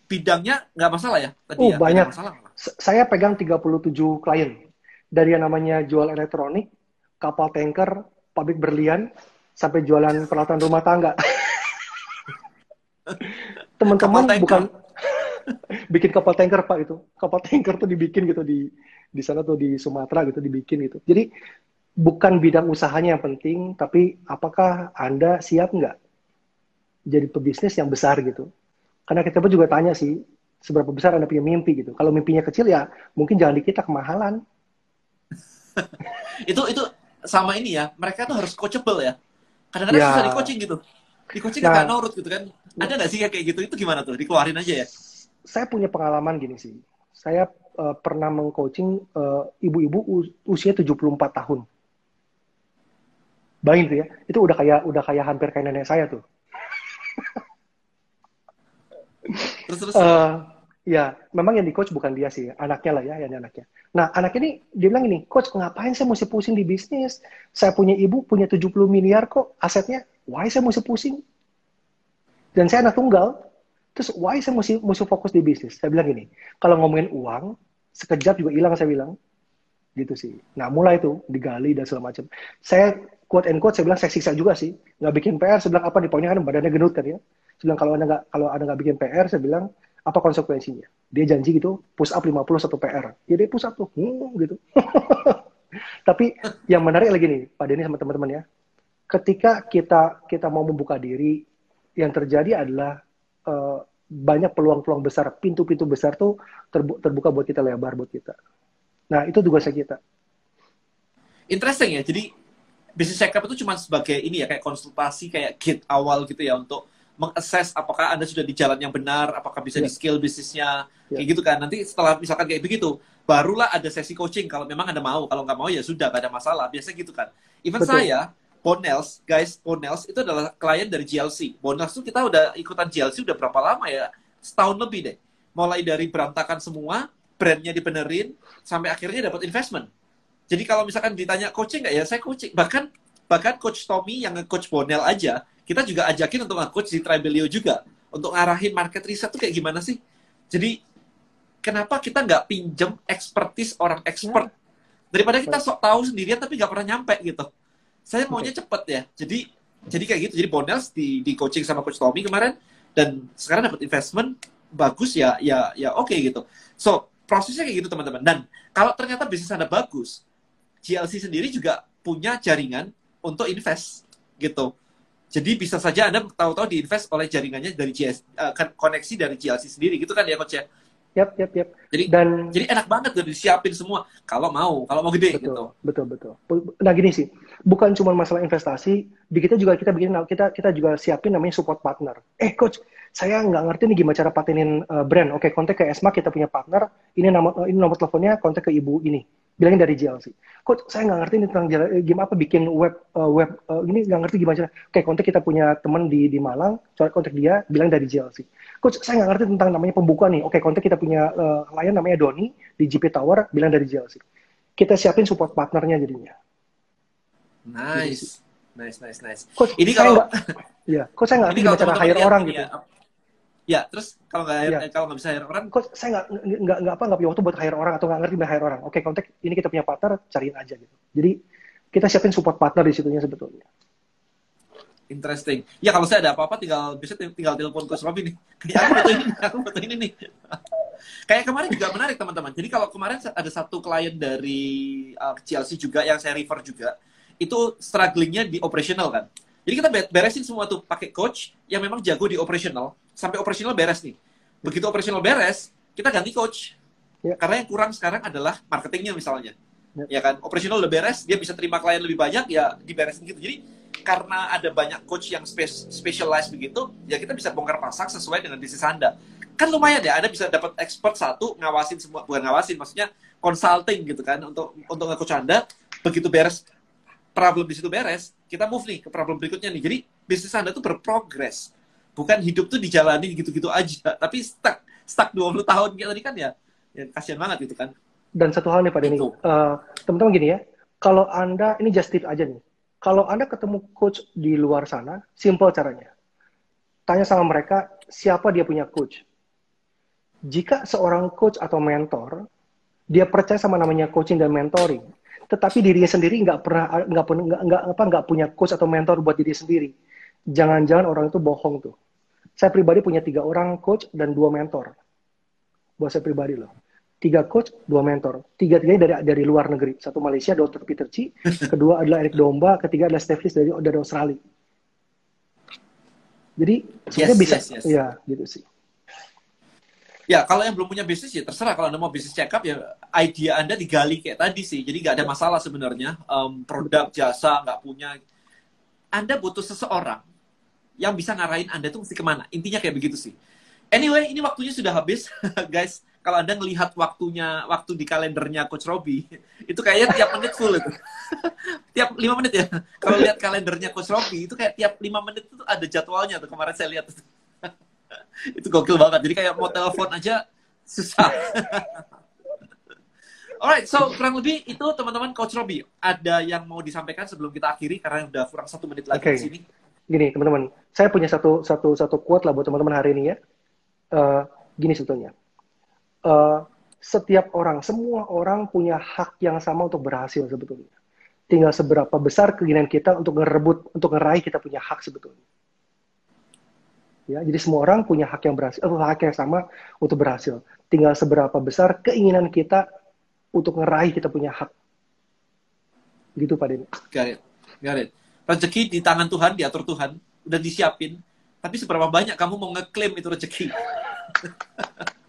bidangnya nggak masalah ya tadi oh, ya? banyak. Masalah. Saya pegang 37 klien. Dari yang namanya jual elektronik, kapal tanker, pabrik berlian, sampai jualan peralatan rumah tangga. Teman-teman bukan bikin kapal tanker pak itu kapal tanker tuh dibikin gitu di di sana tuh di Sumatera gitu dibikin gitu. Jadi bukan bidang usahanya yang penting tapi apakah anda siap nggak jadi pebisnis yang besar gitu? Karena kita pun juga tanya sih seberapa besar anda punya mimpi gitu. Kalau mimpinya kecil ya mungkin jangan di kita kemahalan. Itu itu sama ini ya mereka tuh harus coachable ya. Kadang-kadang ya. susah di coaching gitu. Di coaching nah, nggak nurut gitu kan. Ada nggak sih kayak gitu? Itu gimana tuh? Dikeluarin aja ya saya punya pengalaman gini sih. Saya uh, pernah mengcoaching uh, ibu-ibu usia 74 tahun. Bayangin tuh ya, itu udah kayak udah kayak hampir kayak nenek saya tuh. terus terus. Uh, ya, memang yang di coach bukan dia sih, anaknya lah ya, yang anaknya. Nah, anak ini dia bilang ini, coach ngapain saya mesti pusing di bisnis? Saya punya ibu punya 70 miliar kok asetnya, why saya mesti pusing? Dan saya anak tunggal, Terus why saya mesti mesti fokus di bisnis? Saya bilang gini, kalau ngomongin uang, sekejap juga hilang saya bilang. Gitu sih. Nah mulai itu digali dan segala macam. Saya quote and quote saya bilang saya siksa juga sih. Nggak bikin PR, saya bilang apa di poinnya kan badannya gendut kan ya. Saya bilang kalau anda nggak kalau anda nggak bikin PR, saya bilang apa konsekuensinya? Dia janji gitu, push up 50 satu PR. Ya dia push up tuh, hmm, gitu. Tapi yang menarik lagi nih, Pak Denny sama teman-teman ya. Ketika kita kita mau membuka diri, yang terjadi adalah uh, banyak peluang-peluang besar, pintu-pintu besar tuh terbu terbuka buat kita lebar buat kita. Nah itu tugasnya kita. Interesting ya. Jadi bisnis check up itu cuma sebagai ini ya kayak konsultasi kayak gate awal gitu ya untuk mengakses apakah anda sudah di jalan yang benar, apakah bisa yeah. di skill bisnisnya, yeah. kayak gitu kan. Nanti setelah misalkan kayak begitu, barulah ada sesi coaching kalau memang anda mau. Kalau nggak mau ya sudah, gak ada masalah. Biasa gitu kan. Even Betul. saya Bonels, guys, Bonels itu adalah klien dari GLC. Bonels itu kita udah ikutan GLC udah berapa lama ya? Setahun lebih deh. Mulai dari berantakan semua, brandnya dibenerin, sampai akhirnya dapat investment. Jadi kalau misalkan ditanya coaching nggak ya, saya coaching. Bahkan bahkan coach Tommy yang nge-coach Bonel aja, kita juga ajakin untuk nge-coach di Tribelio juga. Untuk ngarahin market riset tuh kayak gimana sih? Jadi kenapa kita nggak pinjem expertise orang expert? Ya. Daripada kita sok tahu sendirian tapi nggak pernah nyampe gitu saya maunya cepet ya. Jadi jadi kayak gitu. Jadi Bonels di di coaching sama coach Tommy kemarin dan sekarang dapat investment bagus ya ya ya oke okay, gitu. So prosesnya kayak gitu teman-teman. Dan kalau ternyata bisnis anda bagus, GLC sendiri juga punya jaringan untuk invest gitu. Jadi bisa saja Anda tahu-tahu diinvest oleh jaringannya dari GS, uh, eh, koneksi dari GLC sendiri gitu kan ya coach ya. Yap, yap, yap. Jadi dan jadi enak banget udah disiapin semua kalau mau, kalau mau gede betul, gitu. Betul, betul. Nah gini sih, bukan cuma masalah investasi, di kita juga kita bikin kita kita juga siapin namanya support partner. Eh coach, saya nggak ngerti nih gimana cara patenin uh, brand. Oke, kontak ke Esma, kita punya partner. Ini nama ini nomor teleponnya, kontak ke ibu ini bilangin dari GLC. Kok saya nggak ngerti nih tentang eh, game apa bikin web uh, web uh, ini nggak ngerti gimana cara. Kayak kontak kita punya teman di di Malang, coba kontak dia, bilang dari GLC. Kok saya nggak ngerti tentang namanya pembukaan nih. Oke, kontak kita punya uh, klien namanya Doni di GP Tower, bilang dari GLC. Kita siapin support partnernya jadinya. Nice. Nice, nice, nice. Coach, ini kalau ya, kok saya nggak ngerti gimana cara hire orang gitu. Ya, terus kalau nggak ya. kalau nggak bisa hire orang, kok saya nggak nggak nggak apa nggak punya waktu buat hire orang atau nggak ngerti bisa hire orang. Oke, kontak ini kita punya partner, cariin aja gitu. Jadi kita siapin support partner di situnya sebetulnya. Interesting. Ya kalau saya ada apa-apa tinggal bisa tinggal telepon Coach Robby nih. Kayak aku butuh ini, aku butuh ini nih. Kayak kemarin juga menarik teman-teman. Jadi kalau kemarin ada satu klien dari uh, Chelsea juga yang saya refer juga, itu strugglingnya di operational kan. Jadi kita beresin semua tuh pakai coach yang memang jago di operational sampai operational beres nih. Begitu operational beres, kita ganti coach. Ya. Karena yang kurang sekarang adalah marketingnya misalnya. Ya. ya kan, operational udah beres, dia bisa terima klien lebih banyak, ya diberesin gitu. Jadi karena ada banyak coach yang specialized begitu, ya kita bisa bongkar pasang sesuai dengan bisnis Anda kan lumayan ya Anda bisa dapat expert satu ngawasin semua bukan ngawasin maksudnya consulting gitu kan untuk untuk nge Anda begitu beres problem di situ beres kita move nih ke problem berikutnya nih jadi bisnis Anda tuh berprogres bukan hidup tuh dijalani gitu-gitu aja tapi stuck stuck 20 tahun kayak tadi kan ya ya kasihan banget gitu kan. Dan satu hal nih Pak Denny. Uh, teman-teman gini ya kalau Anda ini just tip aja nih. Kalau Anda ketemu coach di luar sana simple caranya. Tanya sama mereka siapa dia punya coach? Jika seorang coach atau mentor dia percaya sama namanya coaching dan mentoring, tetapi dirinya sendiri nggak pernah nggak nggak nggak apa nggak punya coach atau mentor buat diri sendiri, jangan-jangan orang itu bohong tuh. Saya pribadi punya tiga orang coach dan dua mentor. Buat saya pribadi loh. Tiga coach, dua mentor. Tiga-tiganya dari dari luar negeri. Satu Malaysia, Dr. Peter Chi. Kedua adalah Eric Domba. Ketiga adalah Steve dari dari Australia. Jadi sebenarnya yes, bisa, yes, yes. ya gitu sih. Ya, kalau yang belum punya bisnis ya terserah. Kalau Anda mau bisnis check up ya idea Anda digali kayak tadi sih. Jadi nggak ada masalah sebenarnya. Um, produk, jasa, nggak punya. Anda butuh seseorang yang bisa ngarahin Anda tuh mesti ke mana. Intinya kayak begitu sih. Anyway, ini waktunya sudah habis. Guys, kalau Anda ngelihat waktunya, waktu di kalendernya Coach Robi, itu kayaknya tiap menit full itu. tiap lima menit ya. Kalau lihat kalendernya Coach Robi, itu kayak tiap lima menit itu ada jadwalnya tuh. Kemarin saya lihat. itu gokil banget. Jadi kayak mau telepon aja susah. Alright, so kurang lebih itu teman-teman Coach Robi. Ada yang mau disampaikan sebelum kita akhiri karena udah kurang satu menit lagi okay. di sini. Gini teman-teman, saya punya satu satu satu quote lah buat teman-teman hari ini ya. Uh, gini sebetulnya, uh, setiap orang, semua orang punya hak yang sama untuk berhasil sebetulnya. Tinggal seberapa besar keinginan kita untuk ngerebut, untuk ngeraih kita punya hak sebetulnya. Ya, jadi semua orang punya hak yang berhasil, atau hak yang sama untuk berhasil. Tinggal seberapa besar keinginan kita untuk ngeraih kita punya hak. Gitu Pak Denny. Got it. Got it. Rezeki di tangan Tuhan, diatur Tuhan, udah disiapin. Tapi seberapa banyak kamu mau ngeklaim itu rezeki?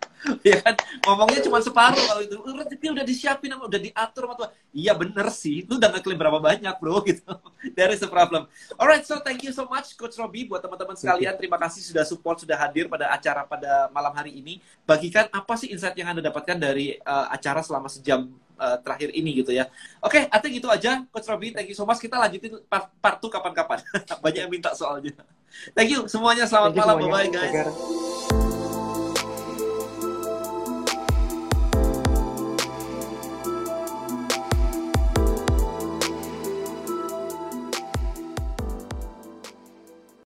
ya kan ngomongnya cuma separuh kalau itu rezeki udah disiapin udah diatur sama Tuhan iya bener sih lu udah ngeklaim berapa banyak bro gitu there is a problem alright so thank you so much coach Robi buat teman-teman sekalian terima kasih sudah support sudah hadir pada acara pada malam hari ini bagikan apa sih insight yang anda dapatkan dari uh, acara selama sejam uh, terakhir ini gitu ya. Oke, okay, artinya gitu aja, Coach Robi. Thank you so much. Kita lanjutin part, part 2 kapan-kapan. Banyak yang minta soalnya. Thank you semuanya. Selamat malam. Bye-bye, guys.